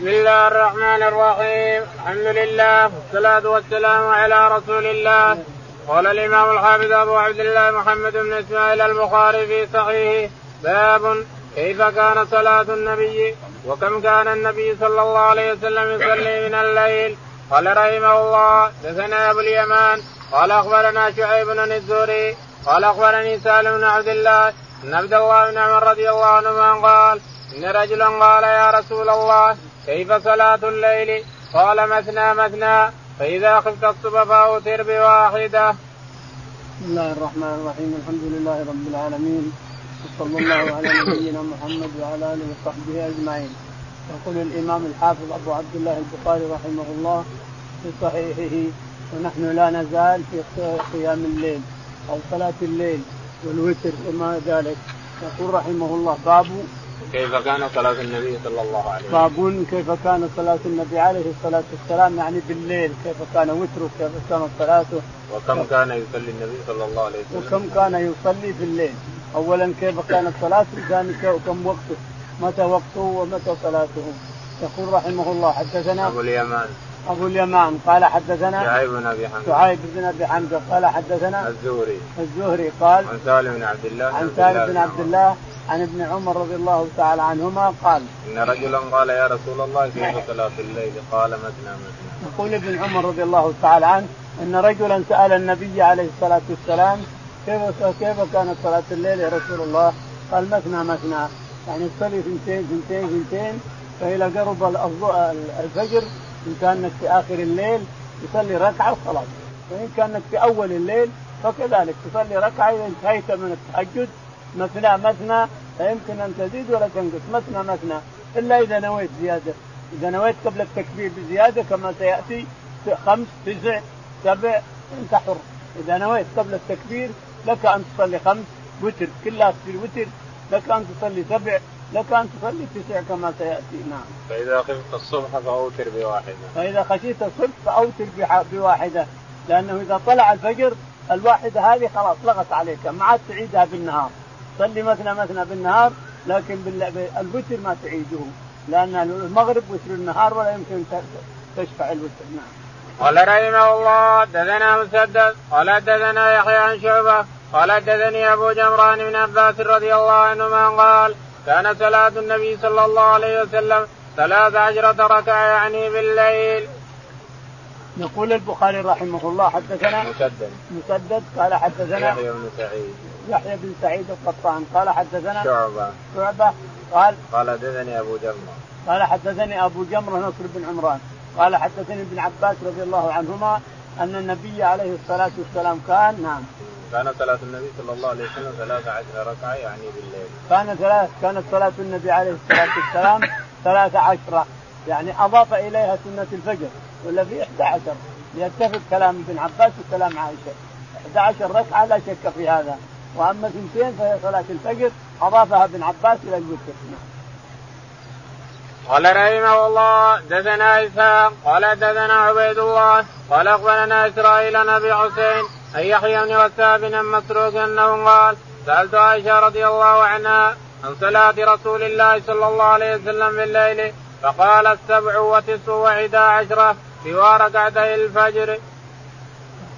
بسم الله الرحمن الرحيم الحمد لله والصلاة والسلام على رسول الله قال الإمام الحافظ أبو عبد الله محمد بن إسماعيل البخاري في صحيحه باب كيف كان صلاة النبي وكم كان النبي صلى الله عليه وسلم يصلي من الليل قال رحمه الله دثنا أبو اليمان قال أخبرنا شعيب بن الزهري قال أخبرني سالم بن عبد الله أن عبد الله بن عمر رضي الله عنهما قال إن رجلا قال يا رسول الله كيف صلاة الليل؟ قال مثنى مثنى فإذا خفت الصبح فأوتر بواحدة. بسم الله الرحمن الرحيم الحمد لله رب العالمين وصلى الله على نبينا محمد وعلى آله وصحبه أجمعين. يقول الإمام الحافظ أبو عبد الله البخاري رحمه الله في صحيحه ونحن لا نزال في قيام الليل أو صلاة الليل والوتر وما ذلك يقول رحمه الله باب كيف كان صلاة النبي صلى الله عليه وسلم؟ باب كيف كان صلاة النبي عليه الصلاة والسلام؟ يعني بالليل كيف كان وتره؟ كيف كانت صلاته؟ وكم كان يصلي النبي صلى الله عليه وسلم؟ وكم كان يصلي في الليل أولا كيف كانت صلاته؟ ثاني كم وقته؟ متى وقته ومتى صلاته؟ يقول رحمه الله حدثنا أبو اليمان. أبو اليمان قال حدثنا شعيب بن أبي حمزة شعيب بن أبي حمزة قال حدثنا الزهري الزهري قال عن سالم بن عبد الله عن سالم بن عبد الله عن ابن عمر رضي الله تعالى عنهما قال إن رجلا قال يا رسول الله كيف صلاة الليل؟ قال مثنى مثنى. يقول ابن عمر رضي الله تعالى عنه إن رجلا سأل النبي عليه الصلاة والسلام كيف كيف كانت صلاة الليل يا رسول الله؟ قال مثنى مثنى يعني تصلي ثنتين ثنتين ثنتين فإذا قرب الفجر إن كانت في آخر الليل تصلي ركعة وخلاص. وإن كانت في أول الليل فكذلك تصلي ركعة إذا انتهيت من التهجد مثنى مثنى فيمكن أن تزيد ولا تنقص. مثنى مثنى. إلا إذا نويت زيادة. إذا نويت قبل التكبير بزيادة كما سيأتي خمس تسع سبع أنت حر. إذا نويت قبل التكبير لك أن تصلي خمس وتر. كلها في الوتر لك أن تصلي سبع لك ان تصلي تسع كما سيأتي نعم. فإذا خفت الصبح فأوتر بواحدة. فإذا خشيت الصبح فأوتر بواحدة لأنه إذا طلع الفجر الواحدة هذه خلاص لغت عليك ما عاد تعيدها بالنهار. صلي مثنى مثنى بالنهار لكن الوتر ما تعيده لأن المغرب وتر النهار ولا يمكن تشفع الوتر نعم. قال رحمه الله دثنا مسدد قال دثنا يحيى عن شعبة قال دثني أبو جمران بن عباس رضي الله عنهما قال كان صلاة النبي صلى الله عليه وسلم ثلاث عشرة ركعة يعني بالليل. يقول البخاري رحمه الله حدثنا مسدد. مسدد قال حدثنا يحيى بن سعيد. يحيى بن سعيد القطان. قال حدثنا شعبة. شعبة قال قال حدثني أبو جمرة. قال حدثني أبو جمرة نصر بن عمران. قال حدثني ابن عباس رضي الله عنهما أن النبي عليه الصلاة والسلام كان نعم كانت صلاة النبي صلى الله عليه وسلم ثلاث عشر ركعة يعني بالليل. كان ثلاث كانت صلاة النبي عليه الصلاة والسلام ثلاث عشرة يعني أضاف إليها سنة الفجر. ولا في 11 يتفق كلام ابن عباس وكلام عائشة. 11 ركعة لا شك في هذا. وأما اثنتين فهي صلاة الفجر. أضافها ابن عباس إلى الوتر. نعم. قال رحمه الله دثنا إسحاق قال دثنا عبيد الله قال أخبرنا إسرائيل عن أبي حسين أن يحيى بن وساب بن مسروق أنه قال سألت عائشة رضي الله عنها عن صلاة رسول الله صلى الله عليه وسلم بالليل فقالت سبع وتسع وحدى عشرة سوى ركعتي الفجر.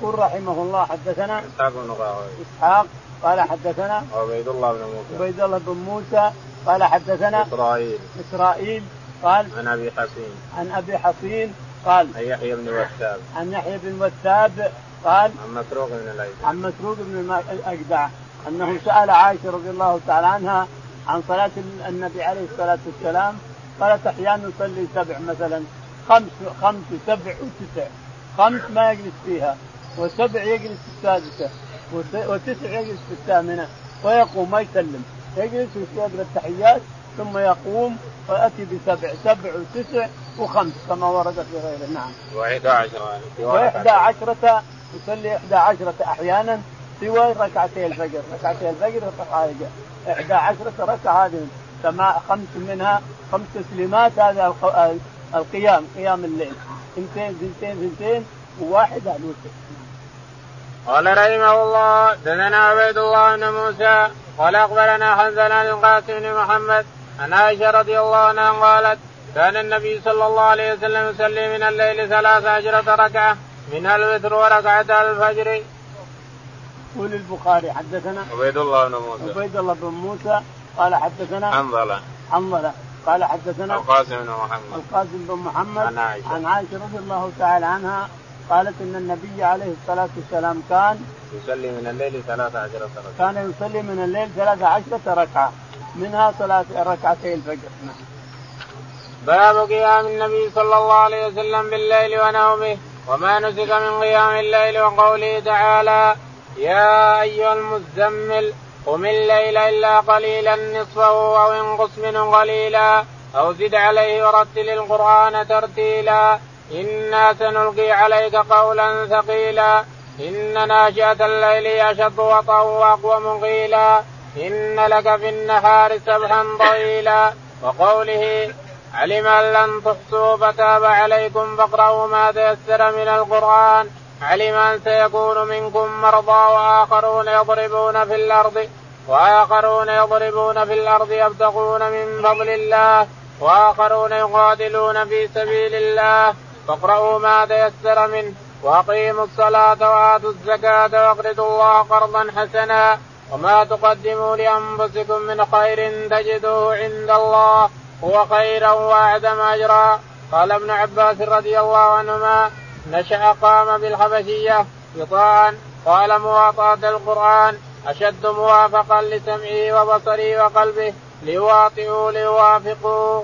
يقول رحمه الله حدثنا إسحاق بن إسحاق قال حدثنا عبيد الله بن موسى. عبيد الله بن موسى قال حدثنا إسرائيل. إسرائيل قال عن أبي حصين عن أبي حصين قال عن يحيى بن وثاب. عن يحيى بن وثاب قال عن مسروق بن الاجدع عن مسروق بن الأجدع أنه سأل عائشة رضي الله تعالى عنها عن صلاة النبي عليه الصلاة والسلام قالت أحيانا يصلي سبع مثلا خمس خمس وسبع وتسع. خمس ما يجلس فيها وسبع يجلس في السادسة وتسع يجلس في الثامنة ويقوم ما يسلم. يجلس ويقرأ التحيات ثم يقوم ويأتي بسبع سبع وتسع وخمس كما ورد في غيره. نعم. وإحدى عشرة وإحدى عشرة يصلي إحدى عشرة أحيانا سوى ركعتي الفجر، ركعتي الفجر إحدى عشرة ركعة هذه سماع خمس منها خمس تسليمات هذا القيام قيام الليل اثنتين اثنتين اثنتين وواحد الوتر. قال رحمه الله دثنا عبيد الله بن موسى قال اخبرنا حنزل بن القاسم بن محمد عن عائشة رضي الله عنها قالت كان النبي صلى الله عليه وسلم يصلي من الليل ثلاث عشرة ركعة منها الوتر وركعتا الفجر. يقول البخاري حدثنا عبيد الله بن موسى. عبيد الله بن موسى قال حدثنا حنظلة حنظلة قال حدثنا القاسم بن محمد. القاسم بن محمد عن عائشة. عن عائشة رضي الله تعالى عنها قالت إن النبي عليه الصلاة والسلام كان يصلي من الليل ثلاث عشرة ركعة. كان يصلي من الليل ثلاث عشرة ركعة منها صلاة ركعتي الفجر. نعم. باب قيام النبي صلى الله عليه وسلم بالليل ونومه. وما نسك من قيام الليل وقوله تعالى يا أيها المزمل قم الليل إلا قليلا نصفه أو انقص منه قليلا أو زد عليه ورتل القرآن ترتيلا إنا سنلقي عليك قولا ثقيلا إن ناشئة الليل أشد وطأ وأقوم قيلا إن لك في النهار سبحا طويلا وقوله علم أن لن تحصوا فتاب عليكم فاقرأوا ما تيسر من القرآن. علم أن سيكون منكم مرضى وآخرون يضربون في الأرض وآخرون يضربون في الأرض يبتغون من فضل الله وآخرون يقاتلون في سبيل الله. فاقرأوا ما تيسر منه وأقيموا الصلاة وآتوا الزكاة واقرضوا الله قرضا حسنا. وما تقدموا لأنفسكم من خير تجدوه عند الله. هو خيرا وأعظم أجرا قال ابن عباس رضي الله عنهما نشأ قام بالحبشية يطاعا قال مواطأة القرآن أشد موافقا لسمعه وبصره وقلبه ليواطئوا ليوافقوا.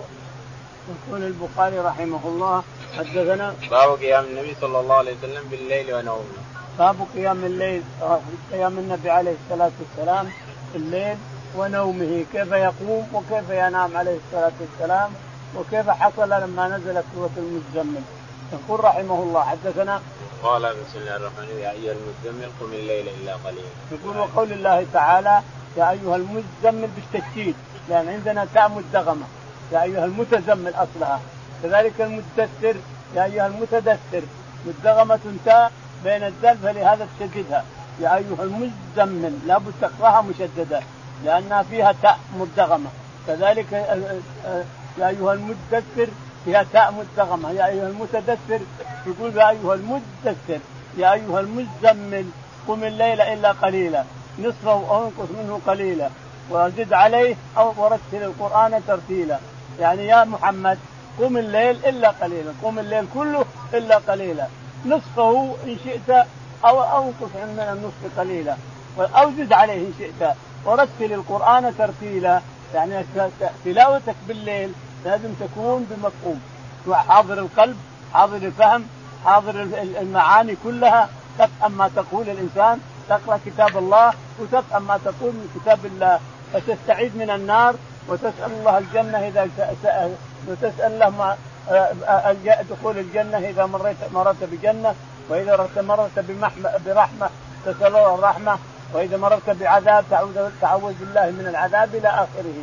يقول البخاري رحمه الله حدثنا باب قيام النبي صلى الله عليه وسلم بالليل ونومه. باب قيام الليل قيام النبي عليه الصلاة والسلام في الليل ونومه كيف يقوم وكيف ينام عليه الصلاة والسلام وكيف حصل لما نزلت سورة المزمل. يقول رحمه الله حدثنا؟ قال بسم الله الرحمن الرحيم يا أيها المزمل قم الليل إلا قليلا. يقول وقول الله تعالى يا أيها المزمل بالتشديد لأن عندنا تاء مدغمة. يا أيها المتزمل أصلها. كذلك المدثر يا أيها المتدثر مدغمة تاء بين الدال فلهذا تشددها يا أيها المزمل لابد تقراها مشددة. لانها فيها تاء مدغمة. كذلك يا أيها المدثر فيها تاء مدغمة. يا أيها المتدثر يقول يا أيها المدثر. يا أيها المزمل. قم الليل إلا قليلا. نصفه أو انقص منه قليلا. وزد عليه أو ورتل القرآن ترتيلا. يعني يا محمد قم الليل إلا قليلا. قم الليل كله إلا قليلا. نصفه إن شئت أو أنقص من النصف قليلا. أو زد عليه إن شئت. ورتل القرآن ترتيلا. يعني تلاوتك بالليل لازم تكون بمفهوم. حاضر القلب حاضر الفهم حاضر المعاني كلها. تفهم ما تقول الإنسان. تقرأ كتاب الله وتفهم ما تقول من كتاب الله. فتستعيذ من النار وتسأل الله الجنة إذا وتسأل الله ما دخول الجنة إذا مريت مررت بجنة. وإذا مررت برحمة تسال الله الرحمة. وإذا مررت بعذاب تعوذ تعوذ بالله من العذاب إلى آخره.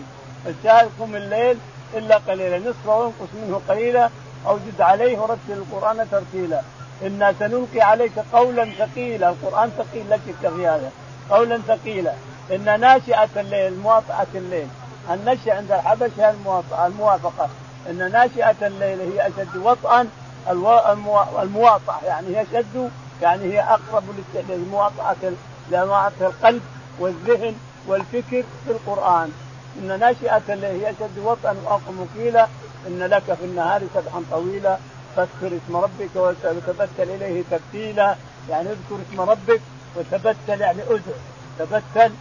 الشاهد قم الليل إلا قليلا. نصفه وانقص منه قليلا أو زد عليه ورتل القرآن ترتيلا. إنا سنلقي عليك قولا ثقيلا. القرآن ثقيل لك في هذا. قولا ثقيلا. إن ناشئة الليل مواطأة الليل. النشأ عند الحبش هي المواطأة الموافقة. إن ناشئة الليل هي أشد وطئا. المواطأة يعني هي أشد يعني هي أقرب للمواطأة لمواطأة القلب والذهن والفكر في القرآن. إن ناشئة الليل هي أشد وطئا واقوم قيلا إن لك في النهار سبحا طويلا. فاذكر اسم ربك وتبتل إليه تبتيلا. يعني اذكر اسم ربك وتبتل يعني ادعو. تبتل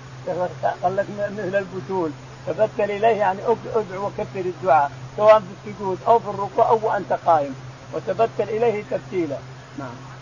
قال مثل البتول. تبتل إليه يعني ادعو وكثر الدعاء سواء في السجود أو في الركوع أو وأنت قائم. وتبتل إليه تبتيلا. نعم.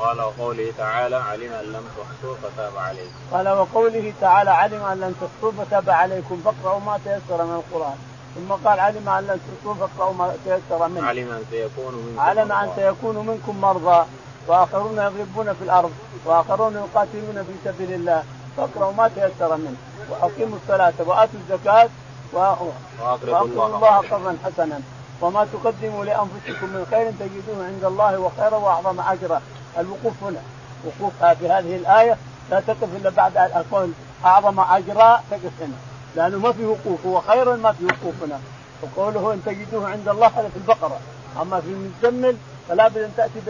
قال وقوله تعالى علم أن لم تحصوا فتاب عليكم. قال وقوله تعالى علم أن لن تحصوا فتاب عليكم فاقرأوا ما تيسر من القرآن. ثم قال علم أن لن تحصوا فاقرأوا ما تيسر منه. علم أن سيكون منكم علم أن سيكون منكم مرضى. وآخرون يضربون في الأرض وآخرون يقاتلون في سبيل الله. فاقرأوا ما تيسر منه. وأقيموا الصلاة وآتوا الزكاة وأقرضوا الله قرضا حسنا. وما تقدموا لأنفسكم من خير تجدوه عند الله وخيرا وأعظم أجرا. الوقوف هنا. وقوفها في هذه الآية لا تقف إلا بعد أن أقول أعظم أجراء تقف هنا. لأنه ما في وقوف هو خير ما في وقوف هنا. وقوله إن تجدوه عند الله هذا في البقرة. أما في المزمل فلا بد أن تأتي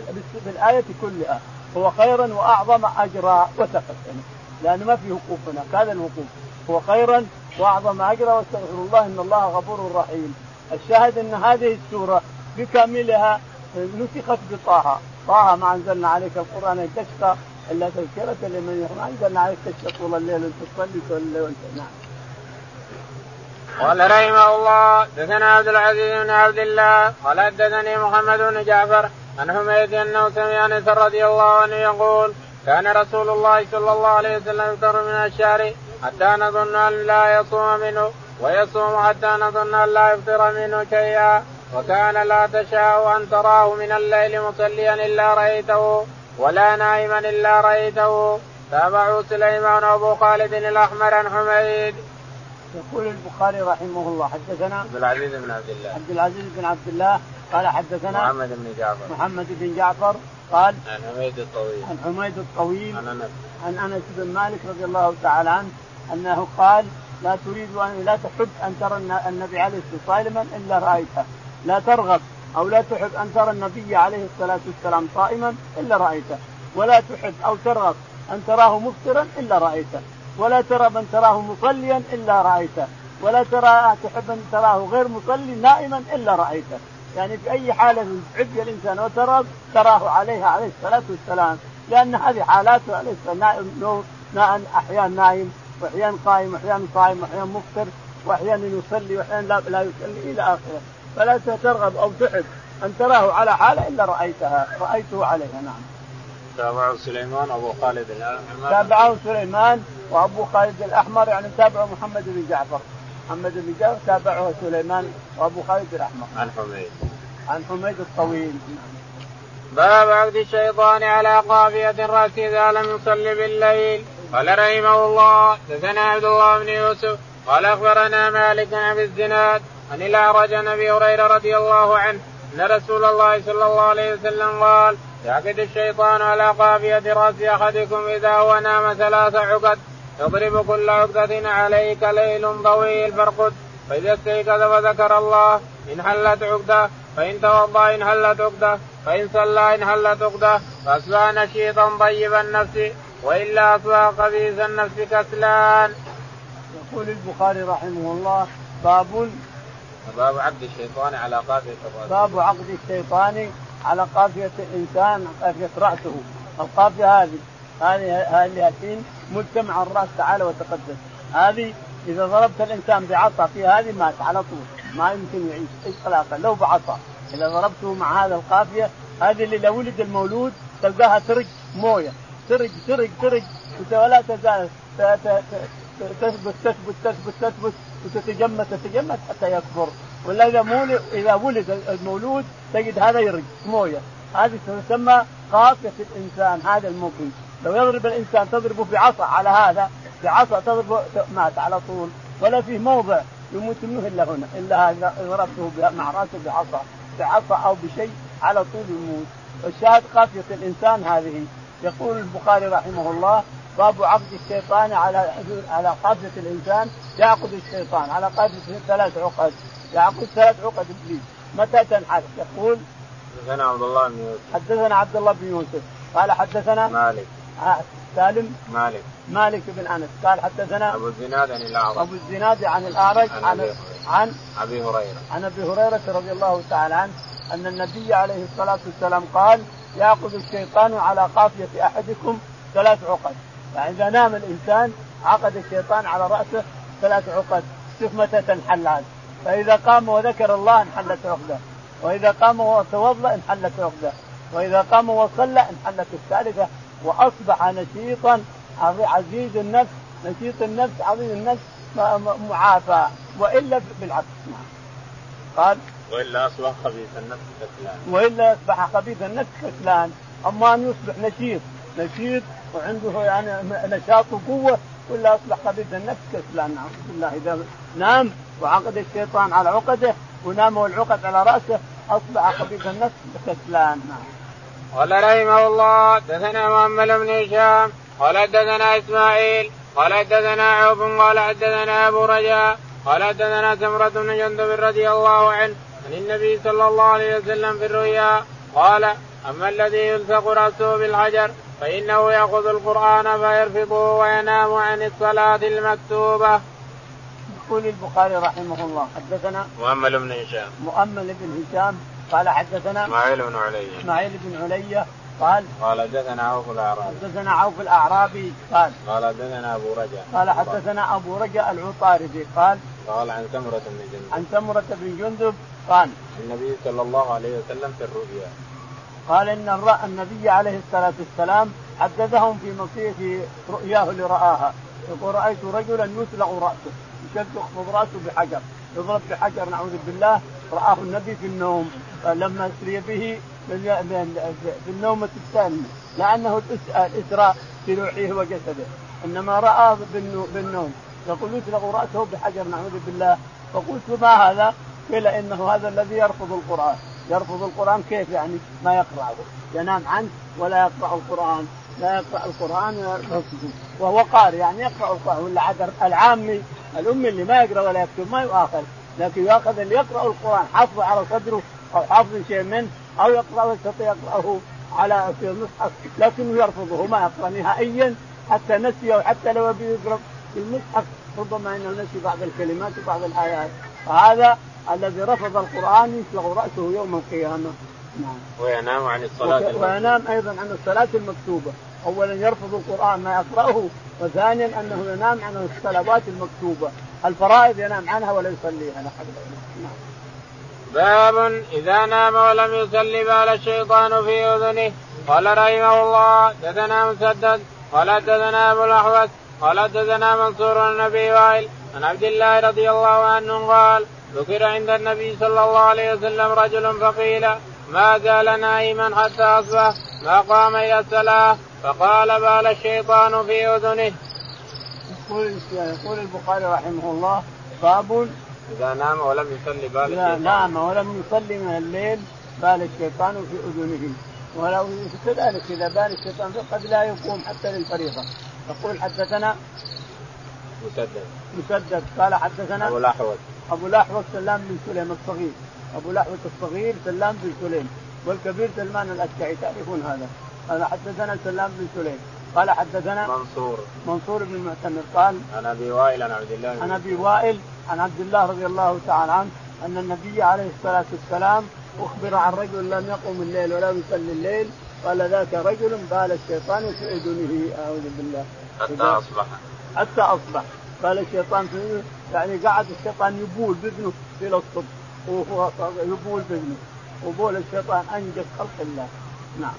بالآية كلها. هو خيرا وأعظم أجرا وسقط يعني لأنه ما في وقوف هناك هذا الوقوف. هو خيرا وأعظم أجرا واستغفر الله إن الله غفور رحيم. الشاهد أن هذه السورة بكاملها نسخت بطه. طه ما أنزلنا عليك القرآن لتشقى إلا تذكرة لمن ما أنزلنا عليك تشقى طول الليل وانت تصلي كل وانت نعم قال رحمه الله دثنا عبد العزيز بن عبد الله قال حدثني محمد بن جعفر عن حميد انه سمع انس رضي الله عنه يقول كان رسول الله صلى الله عليه وسلم يفطر من الشهر حتى نظن أن لا يصوم منه ويصوم حتى نظن أن لا يفطر منه شيئا. وكان لا تشاء أن تراه من الليل مصليا إلا رأيته ولا نائما إلا رأيته. تابعوا سليمان أبو خالد الأحمر عن حميد. يقول البخاري رحمه الله حدثنا عبد العزيز بن عبد الله. عبد العزيز بن عبد الله قال حدثنا محمد بن جعفر. محمد بن جعفر قال عن حميد الطويل. عن حميد الطويل عن أنس. عن أنس بن مالك رضي الله تعالى عنه أنه قال لا تريد ان لا تحب أن ترى النبي عليه الصلاة والسلام إلا رأيته. لا ترغب أو لا تحب أن ترى النبي عليه الصلاة والسلام صائما إلا رأيته. ولا تحب أو ترغب أن تراه مفطرا إلا رأيته. ولا ترى من تراه مصليا إلا رأيته. ولا ترى تحب أن تراه غير مصلي نائما إلا رأيته. يعني في أي حالة تحب الإنسان وترى تراه عليها عليه الصلاة والسلام. لأن هذه حالاته عليه السلام نائم أحيانا نايم واحيانا قائم واحيانا صائم واحيانا مفطر وأحيانا يصلي وأحيانا لا, لا يصلي إلى آخره. فلا ترغب أو تحب أن تراه على حاله إلا رأيتها. رأيته عليها نعم. تابعه سليمان أبو خالد الأحمر. تابعه سليمان وأبو خالد الأحمر يعني تابعه محمد بن جعفر. محمد بن جعفر تابعه سليمان وأبو خالد الأحمر. عن حميد. عن حميد الطويل. باب عقد الشيطان على قافية الرأس إذا لم يصلي بالليل. قال رحمه الله دثنا عبد الله بن يوسف قال أخبرنا مالك عن الزناد عن الأعرج عن أبي هريرة رضي الله عنه أن رسول الله صلى الله عليه وسلم قال يعقد الشيطان على قافية رأس أحدكم إذا هو نام ثلاث عقد يضرب كل عقدة عليك ليل طويل فارقد فإذا استيقظ وذكر الله إن حلت عقدة فإن توضأ إن حلت عقدة فإن صلى إن حلت عقدة فأصبح نشيطا طيب النفس وإلا أصبح خبيث النفس كسلان. يقول البخاري رحمه الله باب باب عقد الشيطان على قافية الرأس. باب عقد الشيطان على قافية الإنسان قافية رأسه. القافية هذه هذه هذه الحين مجتمع الرأس تعالى وتقدس هذه إذا ضربت الإنسان بعصا في هذه مات على طول. ما يمكن يعيش اطلاقا لو بعصا إذا ضربته مع هذا القافية هذه اللي لو ولد المولود تلقاها ترج موية. ترج ترج ترج ولا تزال تثبت تثبت تثبت تثبت وتتجمد تتجمد حتى يكبر. ولا إذا إذا ولد المولود تجد هذا يرج موية. هذه تسمى قافية الإنسان هذا الممكن لو يضرب الإنسان تضربه بعصا على هذا بعصا تضربه مات على طول. ولا فيه موضع يموت منه إلا هنا إلا هذا ضربته مع رأسه بعصا بعصا أو بشيء على طول يموت. الشاهد قافية الإنسان هذه. يقول البخاري رحمه الله باب عقد الشيطان على على قافيه الإنسان يعقد الشيطان على قافيه ثلاث عقد يعقد ثلاث عقد إبليس. متى تنحل يقول حدثنا عبد الله بن يوسف. حدثنا عبد الله بن يوسف. قال حدثنا مالك. آه سالم. مالك. مالك بن أنس. قال حدثنا أبو الزناد عن الأعرج. أبو الزناد عن الأعرج عن عن عن أبي هريرة. عن أبي هريرة رضي الله تعالى عنه أن النبي عليه الصلاة والسلام قال ياخذ الشيطان على قافية أحدكم ثلاث عقد. يعني اذا نام الإنسان عقد الشيطان على رأسه ثلاث عقد. شوف متى تنحل فإذا قام وذكر الله انحلت عقدة. وإذا قام وتوضأ انحلت عقدة. وإذا قام وصلى انحلت الثالثه وأصبح نشيطا عزيز النفس نشيط النفس عظيم النفس معافى. وإلا بالعكس. قال وإلا أصبح خبيث النفس كسلان. وإلا أصبح خبيث النفس كسلان. أما أن يصبح نشيط نشيط وعنده يعني نشاط وقوة ولا اصبح خبيث النفس كسلان نعوذ بالله إذا نام وعقد الشيطان على عقده ونام والعقد على رأسه اصبح خبيث النفس كسلان نعم. قال رحمه الله دثنا محمد بن هشام قال حدثنا إسماعيل قال حدثنا عوف قال حدثنا أبو رجاء قال حدثنا سمرة بن جندب رضي الله عنه عن النبي صلى الله عليه وسلم في الرؤيا قال أما الذي يلصق رأسه بالحجر فإنه يأخذ القرآن فيرفضه وينام عن الصلاة المكتوبة. يقول البخاري رحمه الله حدثنا مؤمل بن هشام. مؤمل بن هشام قال حدثنا إسماعيل بن علي. إسماعيل بن علي قال قال حدثنا عوف الأعرابي. حدثنا عوف الأعرابي قال قال حدثنا أبو رجاء. قال حدثنا أبو رجاء العطاردي قال قال عن سمرة بن جندب. عن سمرة بن جندب قال النبي صلى الله عليه وسلم في الرؤيا. قال إن النبي عليه الصلاة والسلام حدثهم في مصير في رؤياه اللي راها يقول رأيت رجلا يسلق رأسه يشق رأسه بحجر. يضرب بحجر نعوذ بالله رآه النبي في النوم. لما أسري به في النومة الثانية لأنه الإسراء في روحه وجسده. إنما رآه بالنوم. يقول يسلق رأسه بحجر نعوذ بالله. فقلت ما هذا؟ قيل إنه هذا الذي يرفض القرآن. يرفض القرآن كيف يعني ما يقرأه؟ ينام عنه ولا يقرأ القرآن لا يقرأ القرآن ويرفضه وهو قارئ يعني يقرأ القرآن ولا العامي الأمي اللي ما يقرأ ولا يكتب ما يؤاخذ. لكن يؤخذ اللي يقرأ القرآن حفظه على صدره أو حافظ شيء منه أو يقرأ ويستطيع يقرأه على في المصحف لكنه يرفضه ما يقرأ نهائيا حتى نسي حتى لو بيقرا في المصحف ربما إنه نسي بعض الكلمات وبعض الآيات. فهذا الذي رفض القرآن يسلغ رأسه يوم القيامة. نعم. وينام عن الصلاة وينام أيضا عن الصلاة المكتوبة. اولا يرفض القرآن ما يقرأه وثانيا أنه ينام عن الصلوات المكتوبة. الفرائض ينام عنها ولا يصليها. لا نعم. باب إذا نام ولم يصلي بال الشيطان في أذنه. قال رحمه الله دثنا مسدد. قال دثنا أبو الاحوص قال دثنا منصور أبي وائل. عن عبد الله رضي الله عنه قال ذكر عند النبي صلى الله عليه وسلم رجل فقيل ما زال نائما حتى أصبح ما قام إلى الصلاة؟ فقال بال الشيطان في أذنه. يقول يقول البخاري رحمه الله باب إذا نام ولم يصلي بال إذا نام ولم يصلي من الليل بال الشيطان في أذنه. ولو كذلك إذا بال الشيطان قد لا يقوم حتى للفريضة. يقول حدثنا مسدد. مسدد. قال حدثنا أبو الاحوص أبو الاحوص سلام بن سليم الصغير. أبو الاحوص الصغير سلام بن سليم والكبير سلمان الاشعري تعرفون هذا. قال حدثنا سلام بن سليم. قال حدثنا منصور. منصور بن المعتمر. قال عن أبي وائل عن عبد الله عن أبي وائل عن عبد الله رضي الله تعالى عنه أن النبي عليه الصلاة والسلام أخبر عن رجل لم يقم الليل ولم يصلي الليل قال ذاك رجل بال الشيطان في اذنه أعوذ بالله. حتى أصبح. حتى أصبح. قال الشيطان في يعني قعد الشيطان يبول باذنه إلى الصبح. وهو يبول باذنه وبول الشيطان أنجز خلق الله. نعم.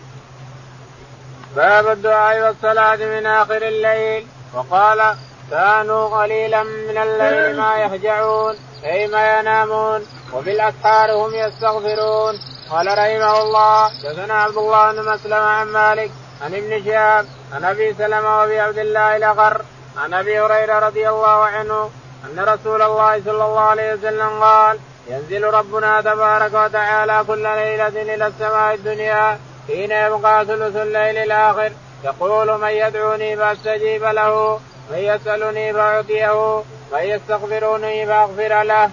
باب الدعاء والصلاة من آخر الليل. وقال كانوا قليلا من الليل ما يهجعون أي ما ينامون وبالأسحار هم يستغفرون. قال رحمه الله دثنا عبد الله بن مسلم عن مالك عن ابن شهاب عن أبي سلمة وأبي عبد الله الاغر عن أبي هريرة رضي الله عنه أن رسول الله صلى الله عليه وسلم قال ينزل ربنا تبارك وتعالى كل ليلة إلى السماء الدنيا حين يبقى ثلث الليل الآخر يقول من يدعوني فأستجيب له من يسألني فأعطيه من يستغفرني فأغفر له.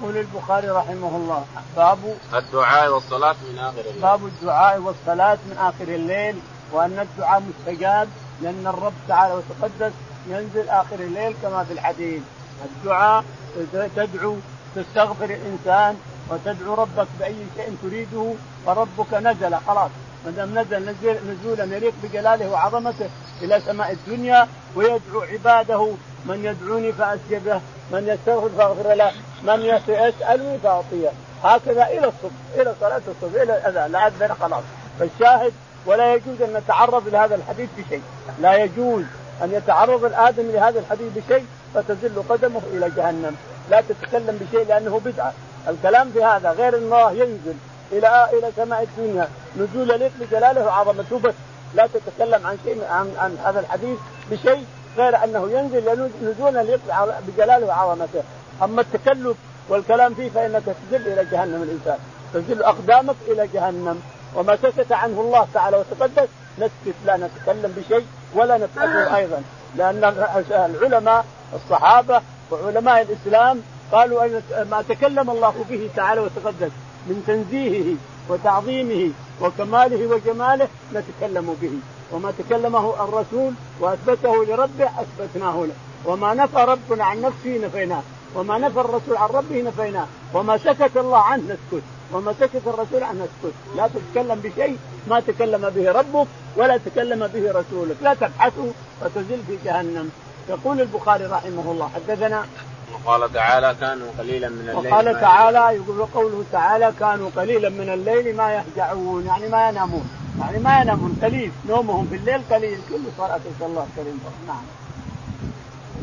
يقول البخاري رحمه الله باب الدعاء والصلاة من آخر الليل باب الدعاء والصلاة من آخر الليل وأن الدعاء مستجاب لأن الرب تعالى وتقدس ينزل آخر الليل كما في الحديث. الدعاء تدعو تستغفر الإنسان وتدعو ربك بأي شيء تريده فربك نزل. خلاص. ما دام نزل نزل نزولا يليق بجلاله وعظمته إلى سماء الدنيا ويدعو عباده. من يدعوني فاسجده من يستغفر فأغفر له من يسألني فأعطيه. هكذا إلى الصبح إلى صلاة الصبح إلى الأذان. لا خلاص. فالشاهد ولا يجوز أن نتعرض لهذا الحديث بشيء. لا يجوز أن يتعرض الادمي لهذا الحديث بشيء فتزل قدمه إلى جهنم. لا تتكلم بشيء لأنه بدعة. الكلام في هذا غير الله ينزل إلى إلى سماء الدنيا. نزول يليق بجلاله وعظمته بس لا تتكلم عن شيء عن, عن هذا الحديث بشيء غير أنه ينزل نزولا يليق بجلاله وعظمته أما التكلف والكلام فيه فإنك تزل إلى جهنم الإنسان. تزل أقدامك إلى جهنم. وما سكت عنه الله تعالى وتقدس نسكت لا نتكلم بشيء ولا نتأثر أيضا. لأن العلماء الصحابة وعلماء الإسلام قالوا أن ما تكلم الله به تعالى وتقدس من تنزيهه وتعظيمه وكماله وجماله نتكلم به. وما تكلمه الرسول وأثبته لربه أثبتناه له. وما نفى ربنا عن نفسه نفيناه. وما نفى الرسول عن ربه نفيناه. وما سكت الله عنه نسكت. وما سكت الرسول عنه نسكت لا تتكلم بشيء ما تكلم به ربك ولا تكلم به رسولك. لا تبحثوا وتزل في جهنم. يقول البخاري رحمه الله. حدثنا وقال تعالى كانوا قليلا من الليل وقال تعالى يقول قوله تعالى كانوا قليلا من الليل ما يهجعون. يعني ما ينامون. يعني ما ينامون. قليل. نومهم في الليل قليل. كل صلاة الله كريم. نعم.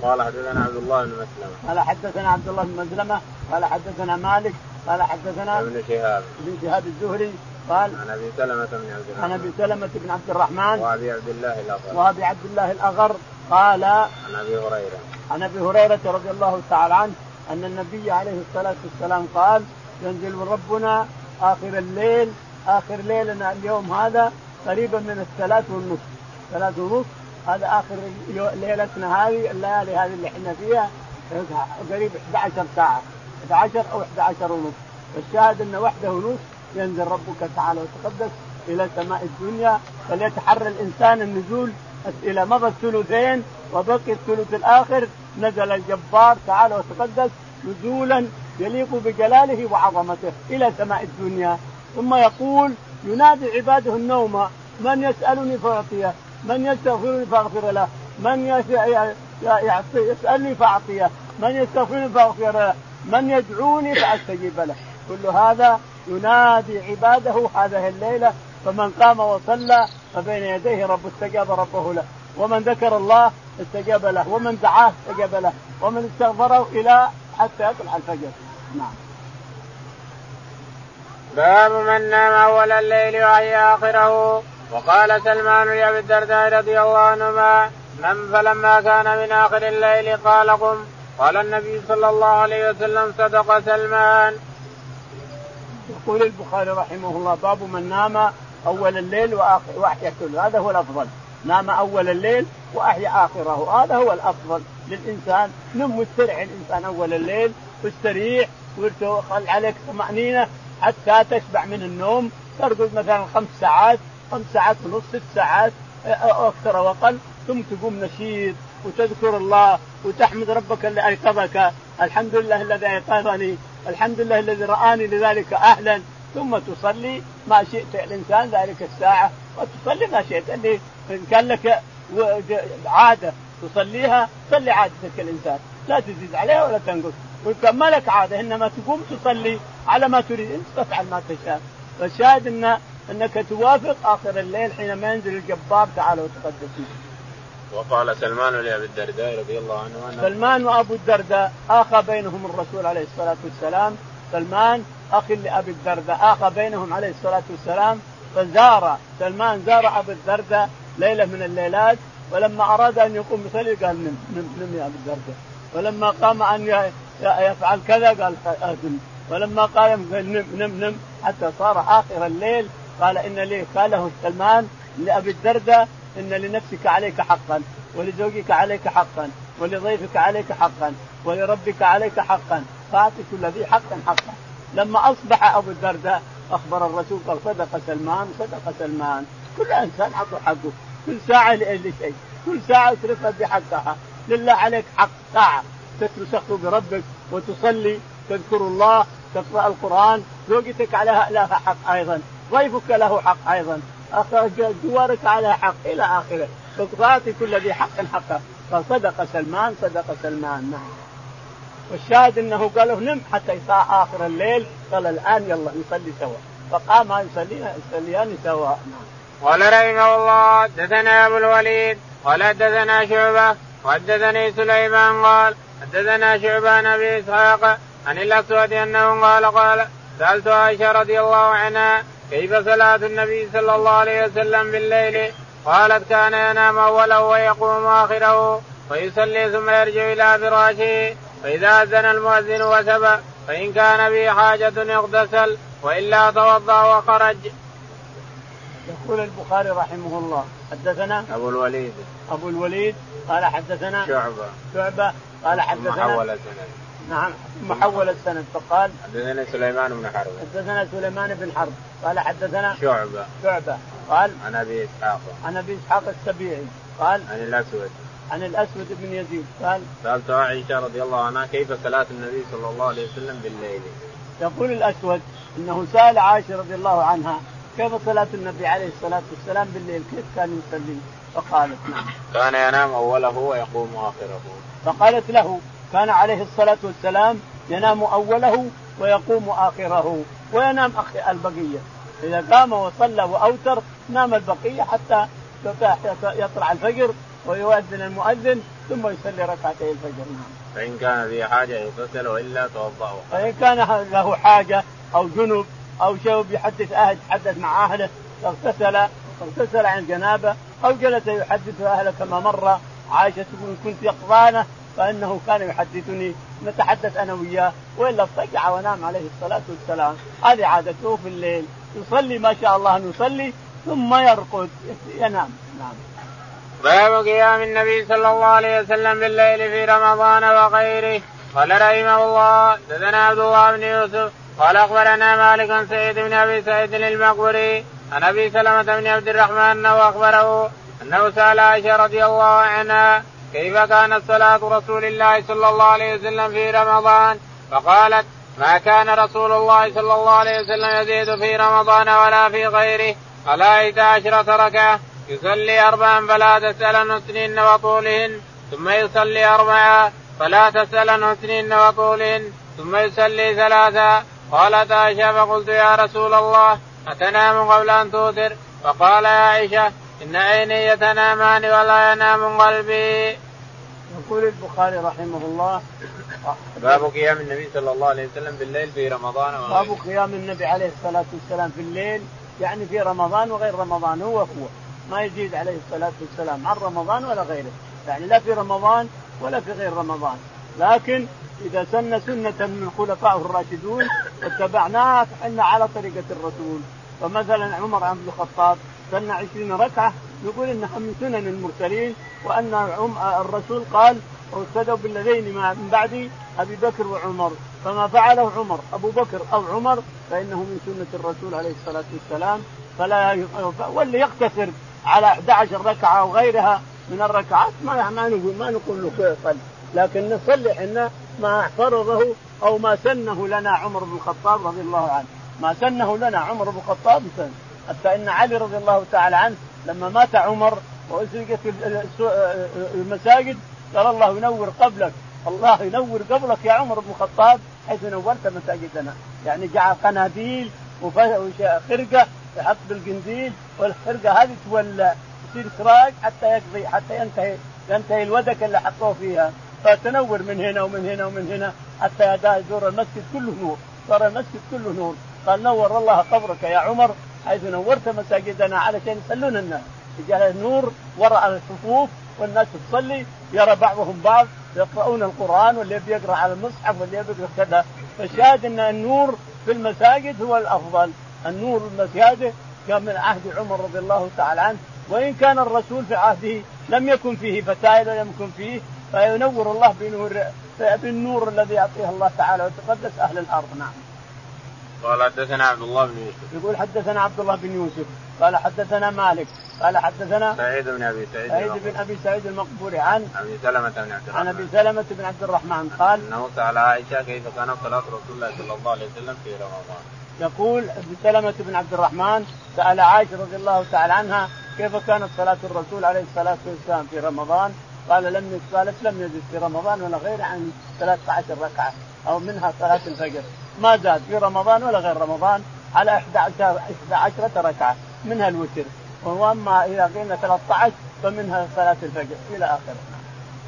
قال حدثنا عبد الله بن مسلمة. قال حدثنا عبد الله بن مسلمة قال حدثنا مالك قال حدثنا ابن شهاب. ابن شهاب الزهري قال عن أبي سلمة بن عبد الرحمن عن أبي سلمة بن عبد الرحمن وأبي عبد الله الأغر. وأبي عبد الله الأغر قال عن أبي هريرة. عن أبي هريرة رضي الله تعالى عنه أن النبي عليه الصلاة والسلام قال ينزل ربنا آخر الليل آخر ليلنا اليوم هذا قريبا من الثلاث والنصف. ثلاث ونصف. هذا آخر ليلتنا هذه الليالي هذه اللي إحنا فيها قريب 11 ساعة 11 أو 11 ونصف الشاهد إنه وحده ونصف ينزل ربك تعالى وتقدس إلى سماء الدنيا فليتحرى الإنسان النزول إلى مضى الثلثين وبقي الثلث الآخر. نزل الجبار تعالى وتقدس نزولا يليق بجلاله وعظمته إلى سماء الدنيا. ثم يقول ينادي عباده النوم من يسألني فأعطيه. من يستغفرني فاغفر له. من يسألني فأعطيه. من يستغفرني فأغفر له. من يدعوني فأستجيب له. كل هذا ينادي عباده هذه الليلة. فمن قام وصلى فبين يديه رب استجاب ربه له. ومن ذكر الله استجاب له. ومن دعاه استجاب له. ومن استغفره إلى حتى يطلع الفجر. نعم. باب من نام أول الليل وهي آخره. وقال سلمان لأبي الدرداء رضي الله عنهما نم فلما كان من آخر الليل قال قم. قال النبي صلى الله عليه وسلم صدق سلمان. يقول البخاري رحمه الله باب من نام أول الليل وأحيا كله هذا هو الأفضل. نام أول الليل وأحيا آخره. هذا هو الأفضل للإنسان. نم واستريح الإنسان أول الليل؟ واستريح وخل عليك طمأنينة حتى تشبع من النوم ترقد مثلا خمس ساعات خمس ساعات ونص ست ساعات أو أكثر أو أقل. ثم تقوم نشيط وتذكر الله وتحمد ربك اللي ايقظك الحمد لله الذي ايقظني الحمد لله الذي رآني لذلك أهلا. ثم تصلي ما شئت الإنسان ذلك الساعة. وتصلي ما شئت. اللي كان لك عادة تصليها صلي عادتك الإنسان. لا تزيد عليها ولا تنقص. وكان ما لك عادة إنما تقوم تصلي على ما تريد. أنت تفعل ما تشاء. فالشاهد إن أنك توافق آخر الليل حينما ينزل الجبار تعالى وتقدس وقال سلمان لأبي الدرداء رضي الله عنه سلمان وأبو الدرداء اخى بينهم الرسول عليه الصلاة والسلام. سلمان أخ لأبي الدرداء اخى بينهم عليه الصلاة والسلام. فزار سلمان زار أبو الدرداء ليلة من الليلات ولما أراد أن يقوم يصلي قال نم نم نم يا أبو الدرداء. ولما قام أن يفعل كذا قال اذن ولما قال نم نم نم. حتى صار آخر الليل قال إن لي قال له سلمان لأبي الدرداء إن لنفسك عليك حقا ولزوجك عليك حقا ولضيفك عليك حقا ولربك عليك حقا. فاعط كل ذي حق حقا. لما أصبح أبو الدرداء أخبر الرسول قال صدق سلمان صدق سلمان. كل إنسان عطوا حقه. كل ساعة لشيء كل ساعة تصرفها بحقها. لله عليك حق ساعة. تتلصق بربك وتصلي. تذكر الله. تقرأ القرآن. زوجتك عليها لها حق أيضا. ضيفك له حق أيضا. جوارك على حق إلى آخره. فتعطي كل ذي حق حقه فصدق سلمان صدق سلمان. نعم. والشاهد إنه قال له نم حتى يصاع آخر الليل. قال الآن يلا نصلي سوا. فقام يصلينا يصليان سوا. نعم. قال رحمه الله حدثنا أبو الوليد قال حدثنا شعبة وحدثني سليمان قال حدثنا شعبة عن أبي إسحاق عن الأسود أنه قال قال سألت عائشة رضي الله عنها كيف صلاة النبي صلى الله عليه وسلم بالليل؟ قالت كان ينام أوله ويقوم آخره ويصلي ثم يرجع إلى فراشه. فإذا أذن المؤذن وسب فإن كان به حاجة يغتسل وإلا توضأ وخرج. يقول البخاري رحمه الله حدثنا أبو الوليد. أبو الوليد قال حدثنا شعبة. شعبة قال حدثنا حول السند. نعم. ثم حول السند فقال حدثنا سليمان بن حرب. حدثنا سليمان بن حرب. قال حدثنا شعبة. شعبة. قال عن أبي إسحاق. عن أبي إسحاق السبيعي. قال عن الأسود. عن الأسود بن يزيد. قال سألت عائشة رضي الله عنها كيف صلاة النبي صلى الله عليه وسلم بالليل؟ يقول الأسود إنه سأل عائشة رضي الله عنها كيف صلاة النبي عليه الصلاة والسلام بالليل؟ كيف كان يصلي؟ فقالت نعم. كان ينام أوله ويقوم آخره. فقالت له كان عليه الصلاة والسلام ينام أوله ويقوم آخره وينام أخي البقية. إذا قام وصلى وأوتر نام البقية حتى يطلع الفجر ويؤذن المؤذن ثم يصلي ركعتي الفجر. فإن كان ذي حاجة يغتسل وإلا توضأ. فإن كان له حاجة أو جنب أو شيء يحدث أهل يتحدث مع أهله اغتسل اغتسل عن جنابه أو جلس يحدث أهله كما مر عائشة تقول كنت يقظانة فإنه كان يحدثني نتحدث أنا وياه وإلا اضطجع ونام عليه الصلاة والسلام. هذه عادته في الليل. يصلي ما شاء الله أن يصلي ثم يرقد ينام. نعم. باب قيام النبي صلى الله عليه وسلم بالليل في رمضان وغيره. قال رحمه الله دثنا عبد الله بن يوسف قال أخبرنا مالك عن سعيد بن أبي سعيد المقبري عن أبي سلمة بن عبد الرحمن أنه أخبره أنه سأل عائشة رضي الله عنها كيف كانت صلاه رسول الله صلى الله عليه وسلم في رمضان؟ فقالت ما كان رسول الله صلى الله عليه وسلم يزيد في رمضان ولا في غيره. على 11 ركعة. يصلي أربعا فلا تسأل عن وطولهن. ثم يصلي أربعا فلا تسأل عن وطولهن. ثم يصلي ثلاثا. قالت عائشة فقلت يا رسول الله أتنام قبل أن توتر؟ فقال يا عائشة إن عيني يتنامان ولا ينام قلبي. يقول البخاري رحمه الله باب قيام النبي صلى الله عليه وسلم بالليل في رمضان باب قيام النبي عليه الصلاة والسلام في الليل يعني في رمضان وغير رمضان هو هو. ما يزيد عليه الصلاة والسلام عن رمضان ولا غيره. يعني لا في رمضان ولا في غير رمضان. لكن إذا سن سنة من الخلفاء الراشدون واتبعناها فإحنا على طريقة الرسول. فمثلا عمر بن الخطاب سن عشرين ركعة يقول إنها من سنن المرسلين وأن الرسول قال واهتدوا بالذين من بعد أبي بكر وعمر. فما فعله عمر أبو بكر أو عمر فإنه من سنة الرسول عليه الصلاة والسلام. فلا واللي يقتصر على 11 ركعة أو غيرها من الركعات ما ما نقول ما نقول له كيف لكن نصلي إحنا ما فرضه أو ما سنه لنا عمر بن الخطاب رضي الله عنه. ما سنه لنا عمر بن الخطاب سن حتى إن علي رضي الله تعالى عنه لما مات عمر وأسرقت المساجد قال الله ينور قبلك الله ينور قبلك يا عمر بن الخطاب حيث نورت مساجدنا. يعني جعل قناديل وخرقه يحط بالقنديل والخرقة هذه تولى يصير سراج حتى يقضي حتى ينتهي ينتهي الودك اللي حطوه فيها. فتنور من هنا ومن هنا ومن هنا حتى يدور المسجد كله نور. صار المسجد كله نور. قال نور الله قبرك يا عمر حيث نورت مساجدنا علشان يصلون الناس. يجعل النور وراء الصفوف والناس تصلي يرى بعضهم بعض يقرؤون القرآن واللي بيقرا على المصحف واللي بيقرا كذا. فالشاهد أن النور في المساجد هو الأفضل. النور المساجد كان من عهد عمر رضي الله تعالى عنه. وإن كان الرسول في عهده لم يكن فيه فتائل ولم يكن فيه فينور الله بنور بالنور الذي يعطيه الله تعالى وتقدس أهل الأرض. نعم. قال حدثنا عبد الله بن يوسف. يقول حدثنا عبد الله بن يوسف. قال حدثنا مالك. قال حدثنا سعيد بن أبي سعيد سعيد بن أبي سعيد المقبوري. عن أبي سلمة بن عبد الرحمن عن أبي سلمة بن عبد الرحمن. قال أنه سأل عائشة كيف كانت صلاة رسول الله صلى الله عليه وسلم في رمضان. يقول أبي سلمة بن عبد الرحمن سأل عائشة رضي الله تعالى عنها كيف كانت صلاة الرسول عليه الصلاة والسلام في رمضان. قال لم قالت لم يزد في رمضان ولا غير عن 13 ركعة أو منها صلاة الفجر. ما زاد في رمضان ولا غير رمضان على 11 11 ركعة منها الوتر. وأما إذا قلنا 13 فمنها صلاة الفجر إلى آخره.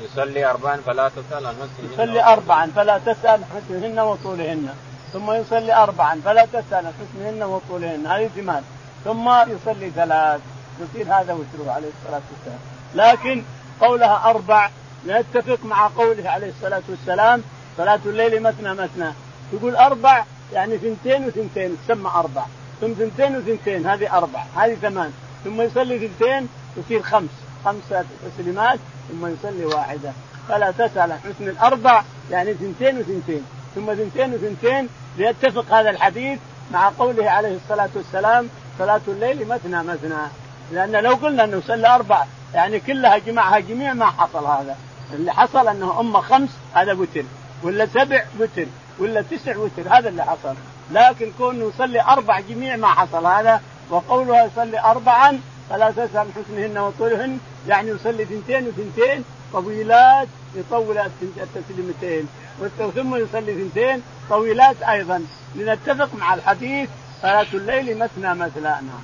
يصلي اربعا فلا تسأل عن يصلي اربعا فلا تسأل حسنهن وطولهن. ثم يصلي اربعا فلا تسأل حسنهن وطولهن. هذه ثمان ثم يصلي ثلاث. يصير هذا وتره عليه الصلاة والسلام. لكن قولها أربع نتفق مع قوله عليه الصلاة والسلام صلاة الليل مثنى مثنى يقول أربع يعني ثنتين وثنتين تسمى أربع. ثم ثنتين وثنتين هذه أربع هذه ثمان. ثم يصلي ثنتين يصير خمس. خمسة تسليمات ثم يصلي واحدة. فلا تسأل عن حسن الأربع يعني ثنتين وثنتين. ثم ثنتين وثنتين ليتفق هذا الحديث مع قوله عليه الصلاة والسلام صلاة الليل مثنى مثنى. لأن لو قلنا أنه صلى أربع يعني كلها جمعها جميع ما حصل هذا. اللي حصل أنه أمة خمس هذا وتر ولا سبع وتر ولا تسع وتر هذا اللي حصل. لكن كونه يصلي أربع جميع ما حصل هذا وقولها يصلي أربعا فلا تسأل عن حسنهن وطولهن يعني يصلي ثنتين وثنتين طويلات يطول التسليمتين. ثم يصلي ثنتين طويلات أيضا. لنتفق مع الحديث صلاة الليل مثنى مثنى نعم.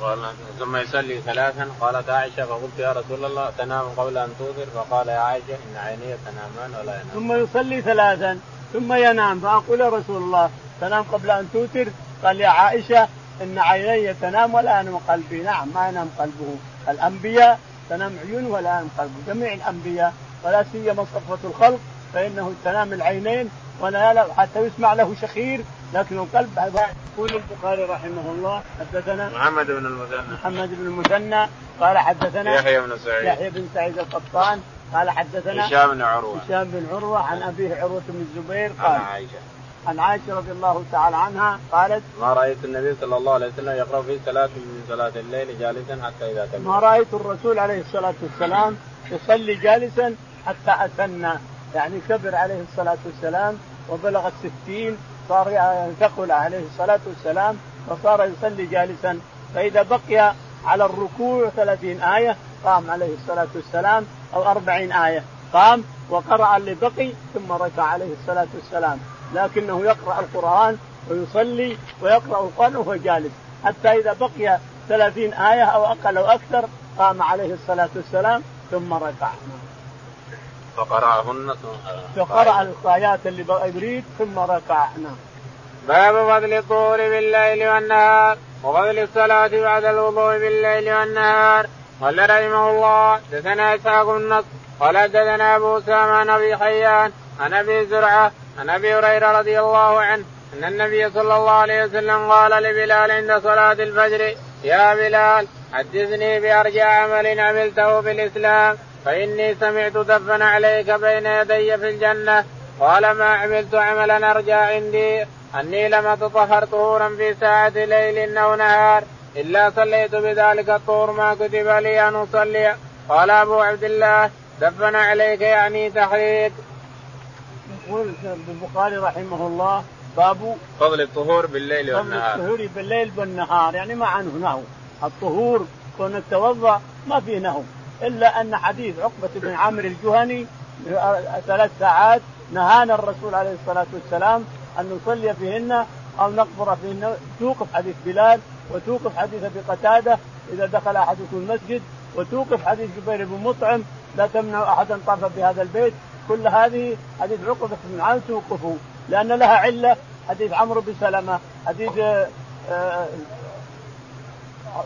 قال ثم يصلي ثلاثا قالت عائشة فقلت يا رسول الله تنام قبل أن توتر؟ فقال يا عائشة إن عيني تنامان ولا ينام. ثم يصلي ثلاثا. ثم ينام. فأقول يا رسول الله تنام قبل أن توتر؟ قال يا عائشة إن عيني تنام ولا ينام قلبي. نعم ما ينام قلبه. الأنبياء تنام عيون ولا ينام قلبه. جميع الأنبياء ولا سيما صفوة الخلق فإنه تنام العينين ولا حتى يسمع له شخير لكن القلب يقول البخاري رحمه الله حدثنا محمد بن المثنى. محمد بن المثنى قال حدثنا يحيى بن سعيد. يحيى بن سعيد القطان قال حدثنا هشام بن عروة. هشام بن عروة عن أبيه عروة بن الزبير قال عن عائشة. عن عائشة رضي الله تعالى عنها قالت ما رأيت النبي صلى الله عليه وسلم يقرأ في صلاة من صلاة الليل جالسا حتى إذا كبر ما رأيت الرسول عليه الصلاة والسلام يصلي جالسا حتى أثنى. يعني كبر عليه الصلاة والسلام وبلغ الستين صار ثقل عليه الصلاة والسلام فصار يصلي جالسا. فإذا بقي على الركوع ثلاثين آية قام عليه الصلاة والسلام أو أربعين آية. قام وقرأ اللي بقي ثم ركع عليه الصلاة والسلام. لكنه يقرأ القرآن ويصلي ويقرأ القرآن وهو جالس. حتى إذا بقي ثلاثين آية أو أقل أو أكثر قام عليه الصلاة والسلام ثم ركع فقرأهن فقرأ الآيات اللي يريد ثم ركع نعم. باب فضل الطهور بالليل والنهار وفضل الصلاة بعد الوضوء بالليل والنهار. قال رحمه الله دثنا إسحاق النصر قال حدثنا أبو أسامة عن أبي حيان عن أبي زرعة عن أبي هريرة رضي الله عنه أن النبي صلى الله عليه وسلم قال لبلال عند صلاة الفجر يا بلال حدثني بارجع عمل عملته في الإسلام فإني سمعت دفن عليك بين يدي في الجنة قال ما عملت عملا أرجى عندي أني لم أتطهر طهورا في ساعة ليل أو نهار. إلا صليت بذلك الطهور ما كتب لي أن أصلي. قال أبو عبد الله دفن عليك يعني تحريك. يقول البخاري رحمه الله باب فضل الطهور بالليل والنهار. فضل الطهور بالليل والنهار يعني ما عنه نهو. الطهور كونك توضا ما فيه نهو إلا أن حديث عقبة بن عامر الجهني ثلاث ساعات نهانا الرسول عليه الصلاة والسلام أن نصلي فيهن أو نقبر فيهن توقف حديث بلال وتوقف حديث أبي قتادة إذا دخل أحدكم المسجد وتوقف حديث جبير بن مطعم لا تمنع أحدا طرفا في هذا البيت. كل هذه حديث عقبة بن عامر توقفوا لأن لها علة. حديث عمرو بن سلمة حديث آه، آه،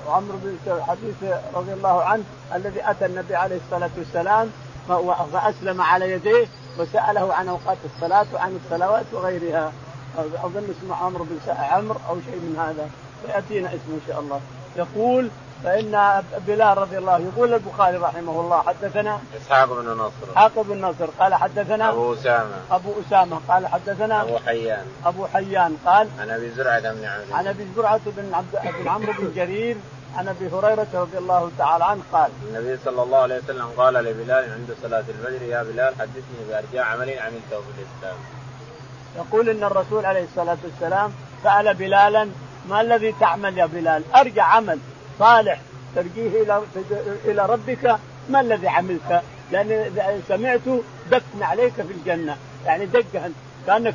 عمرو بن حديث رضي الله عنه الذي أتى النبي عليه الصلاة والسلام فأسلم على يديه وسأله عن أوقات الصلاة وعن الصلوات وغيرها. أظن اسمه عمرو بن عمرو أو شيء من هذا. فياتينا اسمه إن شاء الله. يقول فإن بلال رضي الله يقول البخاري رحمه الله حدثنا إسحاق بن نصر. إسحاق بن نصر. قال حدثنا أبو أسامة. أبو أسامة. قال حدثنا أبو حيان. أبو حيان. قال عن أبي زرعة بن عمرو. عن أبي زرعة بن عبد بن عمرو بن جرير عن أبي هريرة رضي الله تعالى عنه قال النبي صلى الله عليه وسلم قال لبلال عند صلاة الفجر يا بلال حدثني بأرجاء عمل عملته في الإسلام. يقول إن الرسول عليه الصلاة والسلام سأل بلالا ما الذي تعمل يا بلال؟ أرجع عمل صالح ترجيه إلى إلى ربك ما الذي عملت؟ لأن سمعت دفن عليك في الجنة يعني دقة كأنك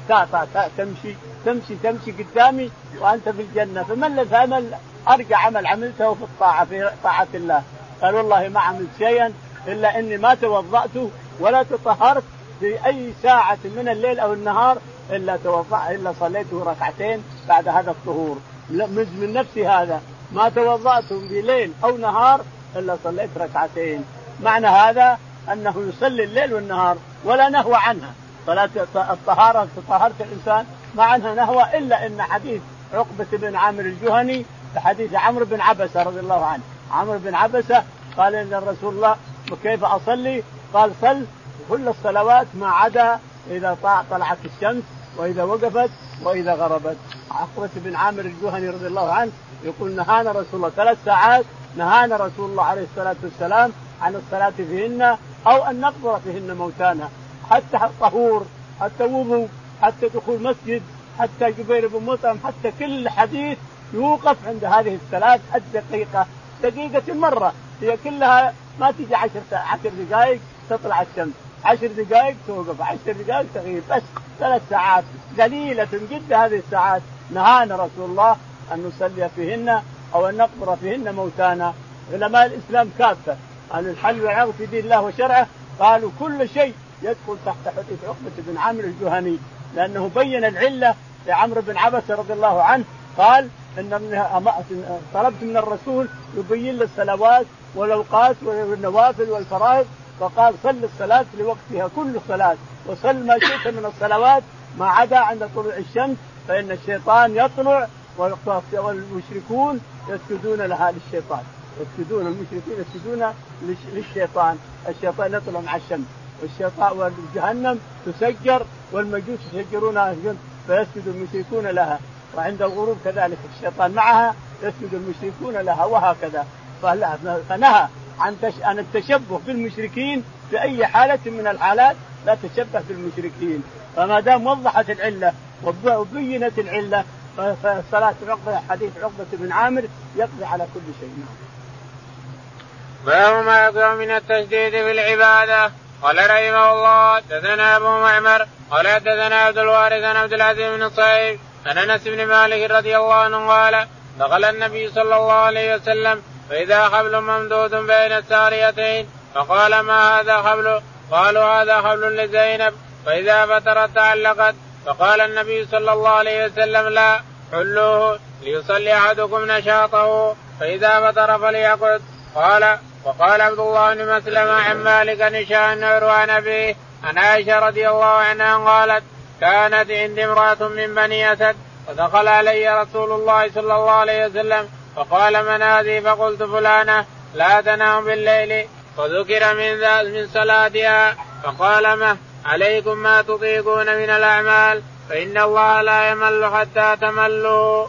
تمشي تمشي تمشي قدامي وأنت في الجنة فما الذي عمل أرجع عمل عملته في الطاعة في طاعة الله قال والله ما عملت شيئا إلا إني ما توضأت ولا تطهرت في أي ساعة من الليل أو النهار إلا توضأ إلا صليته ركعتين بعد هذا الطهور. من نفسي هذا. ما توضات في ليل أو نهار إلا صليت ركعتين. معنى هذا أنه يصلي الليل والنهار ولا نهوى عنها. صلاة الطهارة طهارة الإنسان ما عنها نهوى إلا إن حديث عقبة بن عامر الجهني حديث عمرو بن عبسة رضي الله عنه. عمرو بن عبسة قال إن الرسول الله كيف أصلي؟ قال صل كل الصلوات ما عدا إذا طلعت الشمس وإذا وقفت وإذا غربت. عقبة بن عامر الجهني رضي الله عنه يقول نهانا رسول الله. ثلاث ساعات نهانا رسول الله عليه الصلاة والسلام عن الصلاة فيهن أو أن نقبر فيهن موتانا. حتى الطهور حتى وضوء حتى دخول مسجد حتى جبير بن مطعم حتى كل حديث يوقف عند هذه الثلاث الدقيقة دقيقة مرة. هي كلها ما تجي عشر عشر دقائق تطلع الشمس. عشر دقائق توقف. عشر دقائق تغيب بس ثلاث ساعات. قليلة جدا هذه الساعات. نهانا رسول الله أن نصلي فيهن أو أن نقبر فيهن موتانا. علماء الإسلام كافة. أهل الحل والعقد في دين الله وشرعه قالوا كل شيء يدخل تحت حديث عقبة بن عامر الجهني. لأنه بين العلة لعمرو بن عبسة رضي الله عنه. قال إن طلبت من الرسول يبين لي الصلوات والأوقات والنوافل والفرائض فقال صل الصلاة لوقتها كل صلاة وصل ما شئت من الصلوات ما عدا عند طلوع الشمس فإن الشيطان يطلع والمشركون يسجدون لها للشيطان. يسجدون المشركين يسجدون للشيطان. الشيطان يطلع مع الشمس. والشيطان وجهنم تسجر والمجوس يسجرونها فيسجد المشركون لها. وعند الغروب كذلك الشيطان معها يسجد المشركون لها وهكذا. فنهى عن عن التشبه بالمشركين في أي حالة من الحالات لا تشبه بالمشركين. فما دام وضحت العلة وبينت العلة فصلاة عقبة حديث عقبة بن عامر يقضي على كل شيء. نعم. باب ما يقرا من التشديد في العبادة. قال رحمه الله حدثنا أبو معمر قال حدثنا عبد الوارث عن عبد العزيز بن الصعيب عن أنس بن مالك رضي الله عنه قال دخل النبي صلى الله عليه وسلم فإذا حبل ممدود بين الساريتين فقال ما هذا حبل؟ قالوا هذا حبل لزينب. فإذا فترت تعلقت فقال النبي صلى الله عليه وسلم لا حلوة ليصلي أحدكم نشاطه. فإذا فتر فليقعد. قال وقال عبد الله بن مسلم عن مالك نشاء النور عن عن عائشة رضي الله عنها قالت كانت عندي امرأة من بني أسد فدخل علي رسول الله صلى الله عليه وسلم فقال من هذه فقلت فلانة لا تنام بالليل. فذكر من من صلاتها فقال ما عليكم ما تطيقون من الأعمال فإن الله لا يمل حتى تملوا.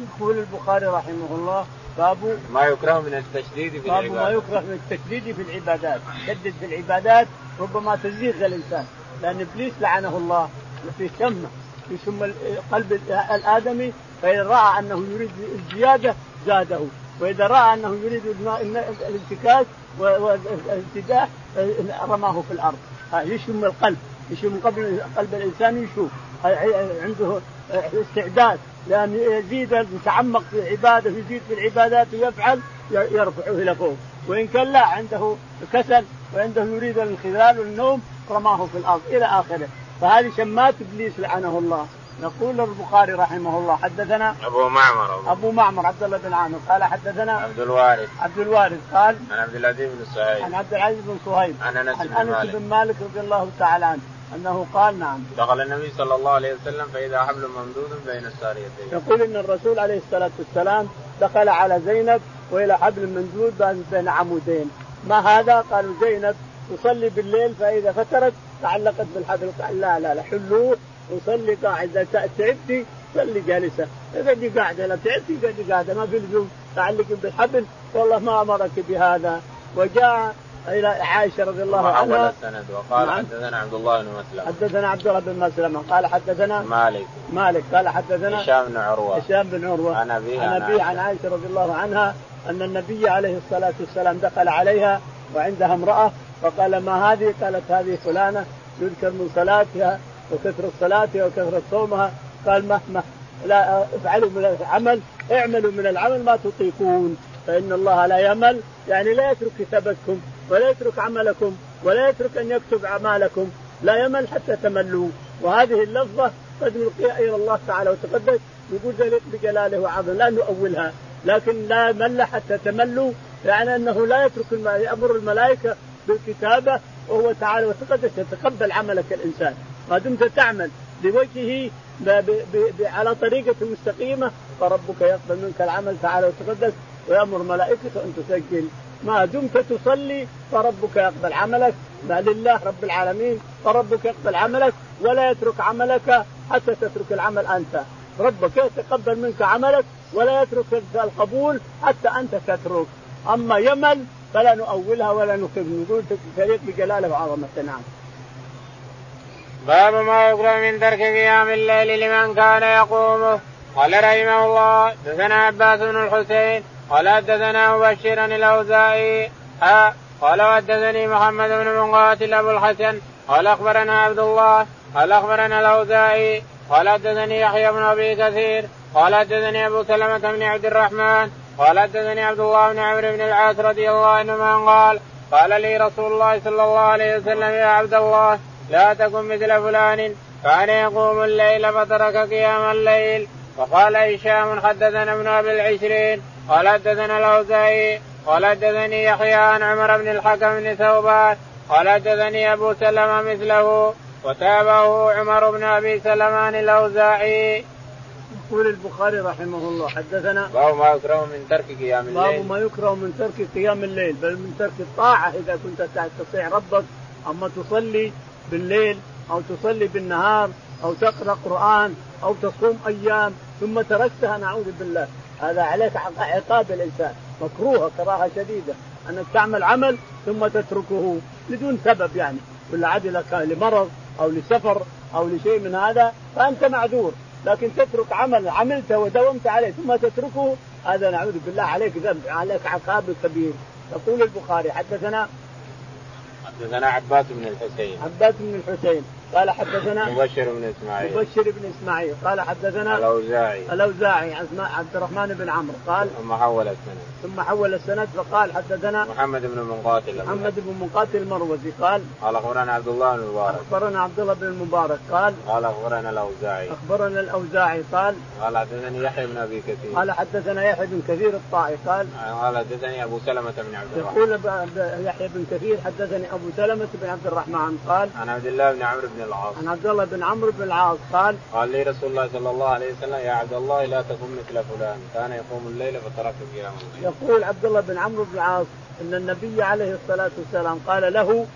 يقول البخاري رحمه الله باب ما يكره من التشديد في باب ما يكره من التشديد في العبادات، شدد في العبادات ربما تزيغ الإنسان، لأن إبليس لعنه الله في شمه يشم قلب الآدمي فإن رأى أنه يريد الزيادة زاده. وإذا رأى أنه يريد الانتكاس والاتجاه رماه في الأرض. يشم القلب. يشم قلب قلب الإنسان يشوف. عنده استعداد. لأن يزيد يتعمق في العبادة ويزيد في العبادات ويفعل يرفعه إلى فوق. وإن كان لا عنده كسل وعنده يريد الانخلال والنوم رماه في الأرض إلى آخره. فهذه شمات إبليس لعنه الله. نقول البخاري رحمه الله حدثنا أبو معمر. أبو, أبو معمر عبد الله بن عامر قال حدثنا عبد الوارث. عبد الوارث قال عن عبد العزيز بن صهيب عن عبد العزيز بن صهيب عن أنس بن مالك. بن مالك رضي الله تعالى عنه أنه قال نعم. دخل النبي صلى الله عليه وسلم فإذا حبل ممدود بين الساريتين. يقول إن الرسول عليه الصلاة والسلام دخل على زينب وإلى حبل ممدود بين عمودين. ما هذا؟ قالوا زينب تصلي بالليل فإذا فترت تعلقت بالحبل قال لا لا لا حلوة. وصلي قاعدة تعبتي صلي جالسة. اقعدي قاعدة لا تعبتي اقعدي قاعدة ما في لزوم تعلقي بالحبل. والله ما أمرك بهذا. وجاء إلى عائشة رضي الله عنها. السند وقال نعم. حدثنا عبد الله بن مسلم حدثنا عبد الله بن مسلم قال حدثنا مالك. مالك. قال حدثنا هشام بن عروة. هشام بن عروة. عن أبيه عن أبيه عن عائشة رضي الله عنها أن النبي عليه الصلاة والسلام دخل عليها وعندها امرأة فقال ما هذه؟ قالت هذه فلانة يذكر من صلاتها. وكثرة صلاتها وكثرة صومها. قال مهما لا افعلوا من العمل اعملوا من العمل ما تطيقون. فإن الله لا يمل يعني لا يترك كتابتكم ولا يترك عملكم ولا يترك أن يكتب أعمالكم. لا يمل حتى تملوا. وهذه اللفظة قد نلقيها إلى الله تعالى وتقدس يقول ذلك بجلاله وعظمه. لا نؤولها لكن لا مل حتى تملوا يعني أنه لا يترك يأمر الملائكة بالكتابة وهو تعالى وتقدس يتقبل عملك الإنسان. ما دمت تعمل لوجهه على طريقة مستقيمة فربك يقبل منك العمل تعالى وتقدس ويأمر ملائكته أن تسجل. ما دمت تصلي فربك يقبل عملك. ما لله رب العالمين فربك يقبل عملك ولا يترك عملك حتى تترك العمل أنت. ربك يتقبل منك عملك ولا يترك القبول حتى أنت تترك. أما يمل فلا نؤولها ولا نكذب نقول تليق بجلالة وعظمته نعم. باب ما يقرأ من ترك قيام الليل لمن كان يقومه. قال رحمه الله دثنا عباس بن الحسين قال حدثنا مبشرا الأوزاعي. قال حدثني محمد بن مقاتل أبو الحسن قال أخبرنا عبد الله قال أخبرنا الأوزاعي قال حدثني يحيى بن أبي كثير قال حدثني أبو سلمة بن عبد الرحمن قال حدثني عبد الله بن عمرو بن العاص رضي الله عنهما قال قال لي رسول الله صلى الله عليه وسلم يا عبد الله لا تكن مثل فلان. كان يقوم الليل فترك قيام الليل. وقال هشام حدثنا ابن أبي العشرين. قال حدثنا الأوزاعي. قال حدثني يحيى عن عمر بن الحكم بن ثوبان. قال حدثني أبو سلمة مثله. وتابعه عمر بن أبي سلمان الأوزاعي. يقول البخاري رحمه الله حدثنا باب ما يكره من ترك قيام الليل. باب ما يكره من ترك قيام الليل بل من ترك الطاعة إذا كنت تستطيع ربك. أما تصلي بالليل أو تصلي بالنهار أو تقرأ قرآن أو تصوم أيام ثم تركتها نعوذ بالله. هذا عليك عقاب الإنسان. مكروهة كراهة شديدة. أنك تعمل عمل ثم تتركه بدون سبب يعني. ولا عاد لك لمرض أو لسفر أو لشيء من هذا فأنت معذور. لكن تترك عمل عملته ودومت عليه ثم تتركه هذا نعوذ بالله عليك ذنب عليك عقاب كبير. يقول البخاري حدثنا حدثنا عباس بن الحسين. عباس بن الحسين. قال حدثنا مبشر بن إسماعيل. مبشر بن إسماعيل. قال حدثنا الأوزاعي. الأوزاعي عبد الرحمن بن عمرو. قال ثم حول السند. ثم حول السند فقال حدثنا محمد بن منقاتل محمد بن منقاتل المروزي. قال قال أخبرنا عبد الله بن المبارك أخبرنا عبد الله بن المبارك قال قال أخبرنا الأوزاعي. أخبرنا الأوزاعي. قال قال حدثني يحيى بن أبي كثير. قال حدثنا يحيى بن كثير الطائي. قال قال حدثني أبو سلمة بن عبد الرحمن. يقول يحيى بن كثير حدثني أبو سلمة بن عبد الرحمن. قال عن عبد الله بن عمرو بن العاص. عن عبد الله بن عمرو بن العاص قال قال لي رسول الله صلى الله عليه وسلم يا عبد الله لا تكن مثل فلان. كان يقوم الليل فترك قيام الليل يقول عبد الله بن عمرو بن العاص إن النبي عليه الصلاة والسلام قال له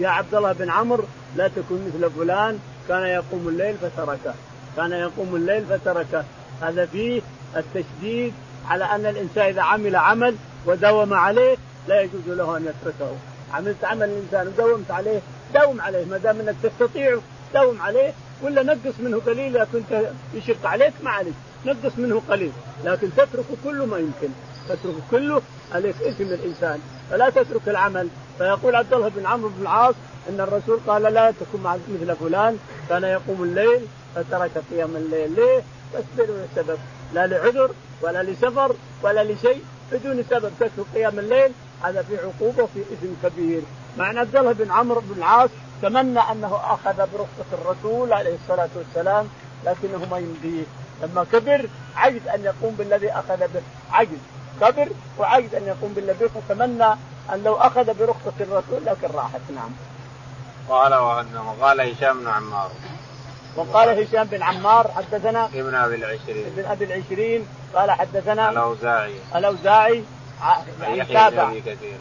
يا عبد الله بن عمرو لا تكن مثل فلان. كان يقوم الليل فتركه كان يقوم الليل فتركه هذا فيه التشديد على أن الإنسان إذا عمل عمل وداوم عليه لا يجوز له أن يتركه. عملت عمل الإنسان وداومت عليه داوم عليه ما دام إنك تستطيع داوم عليه ولا نقص منه قليل اذا كنت يشق عليك ما عليك. نقص منه قليل لكن تترك كله ما يمكن. تترك كله عليك إثم الانسان فلا تترك العمل. فيقول عبد الله بن عمرو بن العاص إن الرسول قال لا تكن مثل فلان كان يقوم الليل فترك قيام الليل. ليه؟ بس بدون سبب لا لعذر ولا لسفر ولا لشيء بدون سبب. تترك قيام الليل هذا في عقوبة في إثم كبير. مع أن عبد الله بن عمرو بن العاص تمنى أنه أخذ برخصة الرسول عليه الصلاة والسلام لكنه ما يمديه. لما كبر عجز أن يقوم بالذي أخذ به. عجز. كبر وعجز أن يقوم بالذي فتمنى أن لو أخذ برخصة الرسول لكن راحت. نعم. قال وقال هشام بن عمار. وقال هشام بن عمار حدثنا ابن أبي العشرين. ابن أبي العشرين قال حدثنا الأوزاعي. الأوزاعي تابع.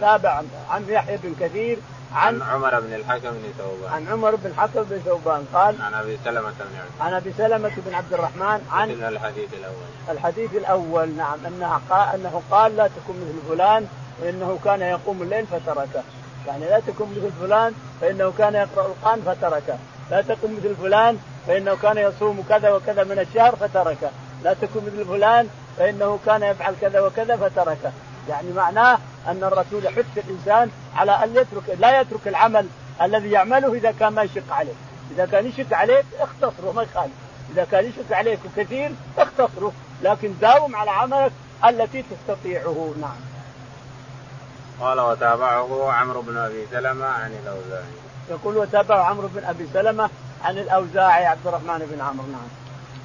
تابع عن يحيى بن كثير عن, عن عمر بن الحكم بن ثوبان. عن عمر بن الحكم بن ثوبان. قال عن أبي سلمة بن عبد عن أبي سلمة بن عبد الرحمن عن الحديث الأول. الحديث الأول نعم أنها قال أنه قال لا تكن مثل فلان فإنه كان يقوم الليل فتركه. يعني لا تكن مثل فلان فإنه كان يقرأ القرآن فتركه. لا تكن مثل فلان فإنه كان يصوم كذا وكذا من الشهر فتركه. لا تكن مثل فلان فإنه كان يفعل كذا وكذا فتركه. يعني معناه أن الرسول يحث الإنسان على أن يترك لا يترك العمل الذي يعمله إذا كان ما يشق عليه، إذا كان يشق عليك اختصره ما يخالف، إذا كان يشق عليك كثير اختصره، لكن داوم على عملك التي تستطيعه، نعم. قال وتابعه عمرو بن أبي سلمة عن الأوزاعي. يقول وتابعه عمرو بن أبي سلمة عن الأوزاعي عبد الرحمن بن عمرو نعم.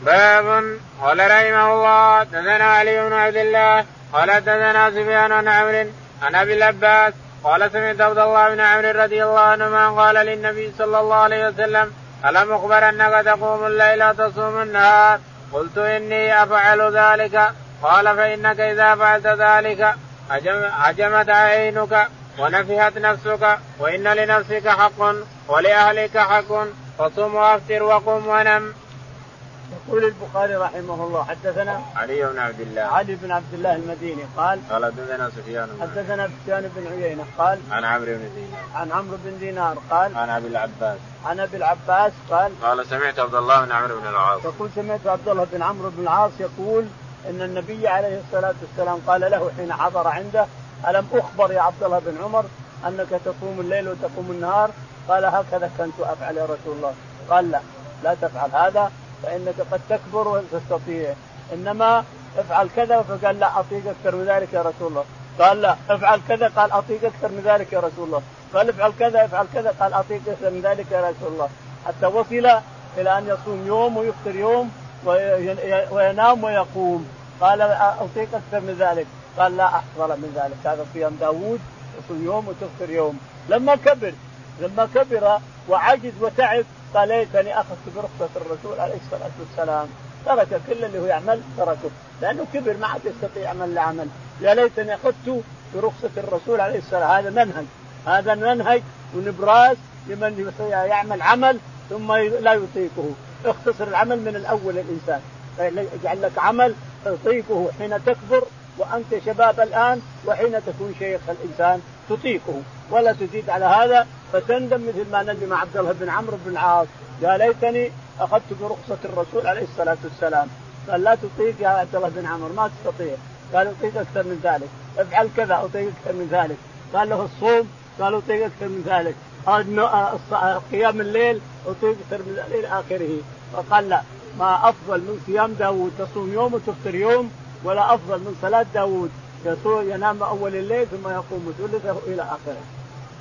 باب قال رحمه الله دثنا علي بن عبد الله قال حدثنا سفيان عن عمرو عن أبي العباس قال سمعت عبد الله بن عمرو رضي الله عنهما قال للنبي صلى الله عليه وسلم ألم أخبر أنك تقوم الليل تصوم النهار قلت إني أفعل ذلك قال فإنك إذا فعلت ذلك هجمت عينك ونفهت نفسك وإن لنفسك حق ولأهلك حق فصم وأفطر وقم ونم. يقول البخاري رحمه الله حدثنا علي بن عبد الله. علي بن عبد الله المديني قال قال حدثنا سفيان حدثنا سفيان بن عيينة قال عن عمرو بن دينار. عن عمرو بن دينار قال عن أبي العباس. عن أبي العباس قال قال سمعت عبد الله بن عمرو بن العاص. يقول سمعت عبد الله بن عمرو بن العاص يقول إن النبي عليه الصلاة والسلام قال له حين حضر عنده ألم أخبر يا عبد الله بن عمر أنك تصوم الليل وتقوم النهار؟ قال هكذا كنت أفعل يا رسول الله. قال لا لا تفعل هذا. فإنك قد تكبر وتستطيع إنما افعل كذا فقال لا أطيق أكثر من ذلك يا رسول الله. قال لا افعل كذا قال أطيق أكثر من ذلك يا رسول الله. قال افعل كذا افعل كذا قال أطيق أكثر من ذلك يا رسول الله. حتى وصل إلى أن يصوم يوم ويفطر يوم وينام ويقوم. قال أطيق أكثر من ذلك. قال لا افضل من ذلك. هذا صيام داوود تصوم يوم وتفطر يوم. لما كبر لما كبر وعجز وتعب قال ليتني اخذت برخصه الرسول عليه الصلاة والسلام. ترك كل اللي هو يعمل تركه. لأنه كبر ما عاد يستطيع يعمل لا عمل. يا ليتني أخذت برخصة الرسول عليه السلام هذا منهج. هذا منهج ونبراس لمن يعمل عمل ثم لا يطيقه. اختصر العمل من الأول الإنسان. اجعل لك عمل تطيقه حين تكبر وأنت شباب الآن وحين تكون شيخ الإنسان. تطيقه. ولا تزيد على هذا. فتندم مثل ما ندم عبد الله بن عمرو بن العاص. قال ليتني أخذت برخصة الرسول عليه الصلاة والسلام. قال لا تطيق يا عبد الله بن عمرو ما تستطيع. قال أطيق أكثر من ذلك. افعل كذا أطيق أكثر من ذلك. قال له الصوم قال أطيق أكثر من ذلك. قيام الليل أطيق أكثر من ذلك إلى آخره. فقال لا ما أفضل من صيام داوود تصوم يوم وتفطر يوم ولا أفضل من صلاة داوود. ينام أول الليل ثم يقوم ثلثه إلى آخره.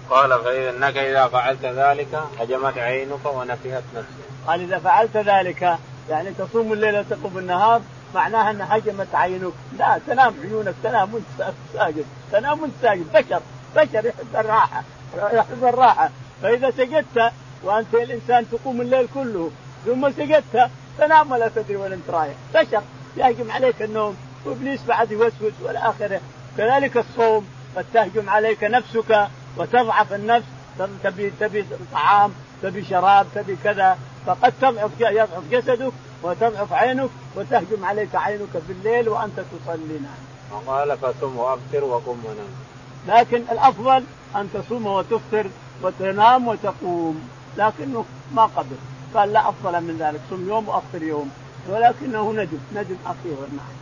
قال فإنك إذا فعلت ذلك هجمت عينك ونفهت نفسك. قال إذا فعلت ذلك يعني تصوم الليل وتقوم النهار معناها أن هجمت عينك، لا تنام عيونك تنام وأنت ساجد، تنام وأنت ساجد، بشر بشر يحب الراحة يحب الراحة، فإذا سجدت وأنت الإنسان تقوم الليل كله ثم سجدت تنام ولا تدري وين أنت رايح، بشر يهجم عليك النوم وإبليس بعد يوسوس والى اخره كذلك الصوم قد تهجم عليك نفسك. وتضعف النفس تبي تبي طعام تبي شراب تبي كذا فقد تضعف يضعف جسدك وتضعف عينك وتهجم عليك عينك بالليل وأنت تصلي نعم. وقال فصم وأفطر وقم ونام. لكن الأفضل أن تصوم وتفطر وتنام وتقوم لكنه ما قبل قال لا أفضل من ذلك صم يوم وأفطر يوم ولكنه ندم ندم أخيرا نعم.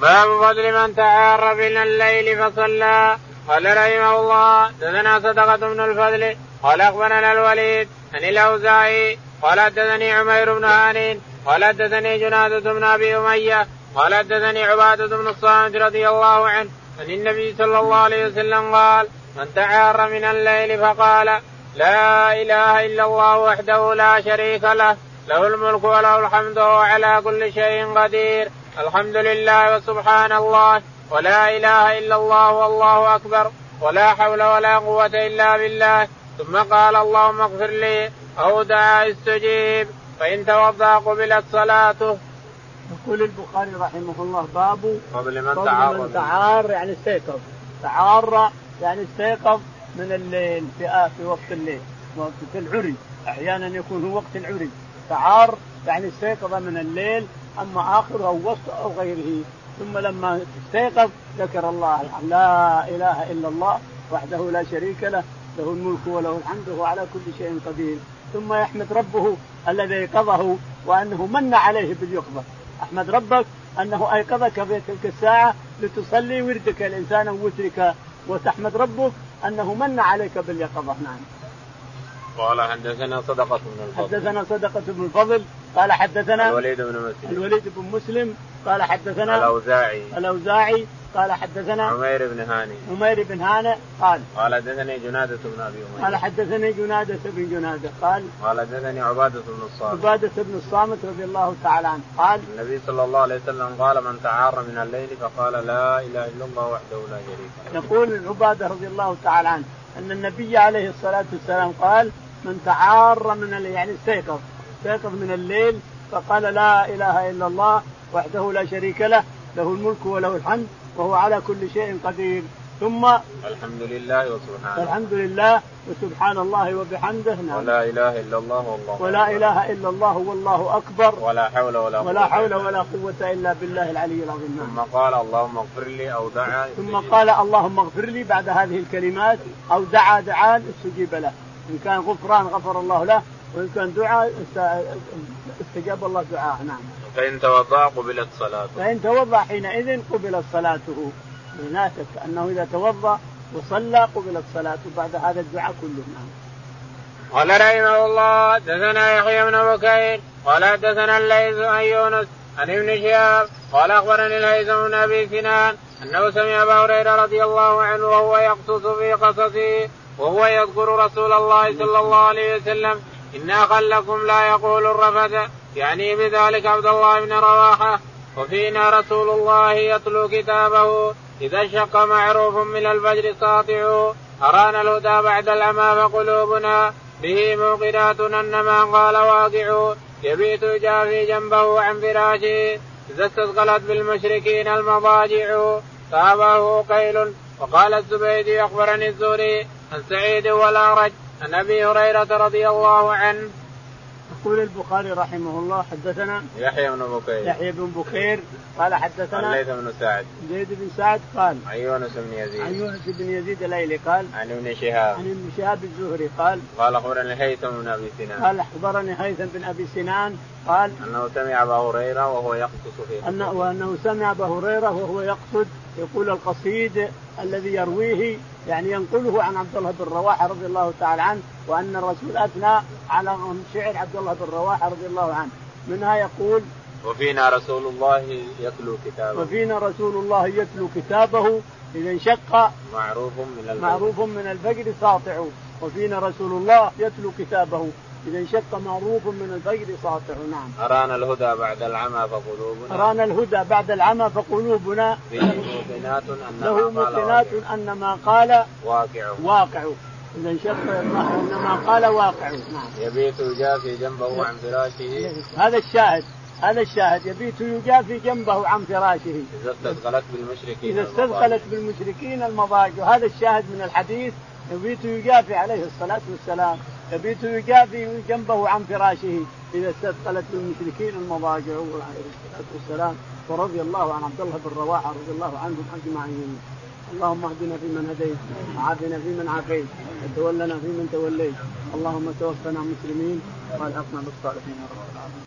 باب فضل من تعار من الليل فصلى قال رحمه الله دثنا صدقة بن الفضل قال أخبرنا الوليد عن الأوزاعي قال حدثني عمير بن هانين قال حدثني جنادة بن أبي أمية قال حدثني عبادة بن الصامت رضي الله عنه عن النبي صلى الله عليه وسلم قال من تعار من الليل فقال لا إله إلا الله وحده لا شريك له له الملك وله الحمد وهو على كل شيء قدير الحمد لله وسبحان الله ولا إله إلا الله والله أكبر ولا حول ولا قوة إلا بالله. ثم قال اللهم اغفر لي أو دعا استجيب. فإن توضأ قبلت صلاته. يقول البخاري رحمه الله باب فضل من تعار من تعار يعني استيقظ. تعار يعني استيقظ من الليل في في وقت الليل وقت العري. أحيانا يكون هو وقت العري. تعار يعني استيقظ من الليل أما اخره أو وسط أو غيره. ثم لما استيقظ ذكر الله لا إله إلا الله وحده لا شريك له له الملك وله الحمد وهو على كل شيء قدير. ثم يحمد ربه الذي أيقظه وأنه من عليه باليقظة. أحمد ربك أنه أيقظك في تلك الساعة لتصلي وردك الإنسان وترك وتحمد ربك أنه من عليك باليقظة. نعم. قال حدثنا صدقة بن الفضل. حدثنا صدقة بن الفضل قال حدثنا الوليد بن مسلم. الوليد بن مسلم قال حدثنا الأوزاعي. الأوزاعي قال حدثنا عمير بن هاني. عمير بن هاني قال قال حدثني جنادة بن أبي أمية. قال حدثني جنادة بن جنادة قال قال حدثني عبادة بن الصامت. عبادة بن الصامت رضي الله تعالى عنه قال النبي صلى الله عليه وسلم قال من تعار من الليل فقال لا إله إلا الله وحده لا شريك له. يقول عبادة رضي الله تعالى عنه أن النبي عليه الصلاة والسلام قال من تعار من الليل يعني استيقظ استيقظ من الليل فقال لا إله إلا الله وحده لا شريك له له الملك وله الحمد وهو على كل شيء قدير. ثم الحمد لله وسبحانه. الحمد لله وسبحان الله وبحمده نعم. ولا إله إلا الله والله ولا إله إلا الله والله أكبر. ولا حول ولا قوة ولا حول ولا قوة إلا بالله العلي العظيم ثم قال اللهم اغفر لي أو دعا ثم قال اللهم اغفر لي بعد هذه الكلمات أو دعا دعاء استجيب له. إن كان غفران غفر الله له وإن كان دعاء استجاب الله دعاءه نعم. فإن توضأ قبلت صلاته. فإن توضأ حينئذ قبلت صلاته. لا شك أنه إذا توضأ وصلى قبلت صلاته بعد هذا الدعاء كله نعم. قال رحمه الله دثنا يحيى بن بكير قال دثنا الليث عن يونس عن ابن شهاب قال أخبرني الهيثم بن أبي سنان أنه سمع أبا هريرة رضي الله عنه وهو يقصص في قصصه وهو يذكر رسول الله صلى الله عليه وسلم إن أخا لكم لا يقول الرفث. يعني بذلك عبد الله بن رواحة. وفينا رسول الله يتلو كتابه إذا شق معروف من الفجر ساطع أرانا الهدى بعد العمى فقلوبنا به موقنات أن ما قال واقع يبيت جافي جنبه عن فراشه إذا استثقلت بالمشركين المضاجع. تابه قيل وقال الزبيدي أخبرني الزهري. عن سعيد والأعرج عن أبي هريرة رضي الله عنه. يقول البخاري رحمه الله حدثنا يحيى بن بكير. يحيى بن بكير قال حدثنا الليث بن سعد. زيد بن سعد قال عن يونس بن يزيد. عن يونس بن يزيد الايلي قال عن ابن شهاب. عن ابن شهاب الزهري قال قال أخبرني هيثم بن أبي سنان. قال أخبرني هيثم بن أبي سنان قال أنه سمع أبا هريرة وهو يقصص في أنه وانه سمع أبا هريرة وهو يقصد يقول القصيد الذي يرويه يعني ينقله عن عبد الله بن رواحة رضي الله تعالى عنه وأن الرسول أثنى على شعر عبد الله بن رواحة رضي الله عنه. منها يقول وفينا رسول الله يتلو كتابه. وفينا رسول الله يتلو كتابه اذا انشق معروف من الفجر معروف من الفجر ساطع. وفينا رسول الله يتلو كتابه. إذا انشق معروف من الفجر ساطع نعم. أرانا الهدى بعد العمى فقلوبنا. أرانا الهدى بعد العمى فقلوبنا. موقنات أن له موقنات أن ما قال واقع. واقع. إذا انشق أن ما قال واقع نعم. يبيت يجافي جنبه عن فراشه. هذا الشاهد هذا الشاهد. يبيت يجافي جنبه عن فراشه. إذا استثقلت بالمشركين إذا استثقلت بالمشركين المضاجع. هذا الشاهد من الحديث. يبيت يجافي عليه الصلاة والسلام. يبيت يجافي جنبه عن فراشه إذا استثقلت بالمشركين المضاجع عليه الصلاة والسلام. ورضي الله عن عبد الله بن رواحة رضي الله عنهم أجمعين. اللهم اهدنا فيمن هديت وعافنا فيمن عافيت وتولنا فيمن توليت. اللهم توفنا مسلمين والحقنا بالصالحين يا رب العالمين.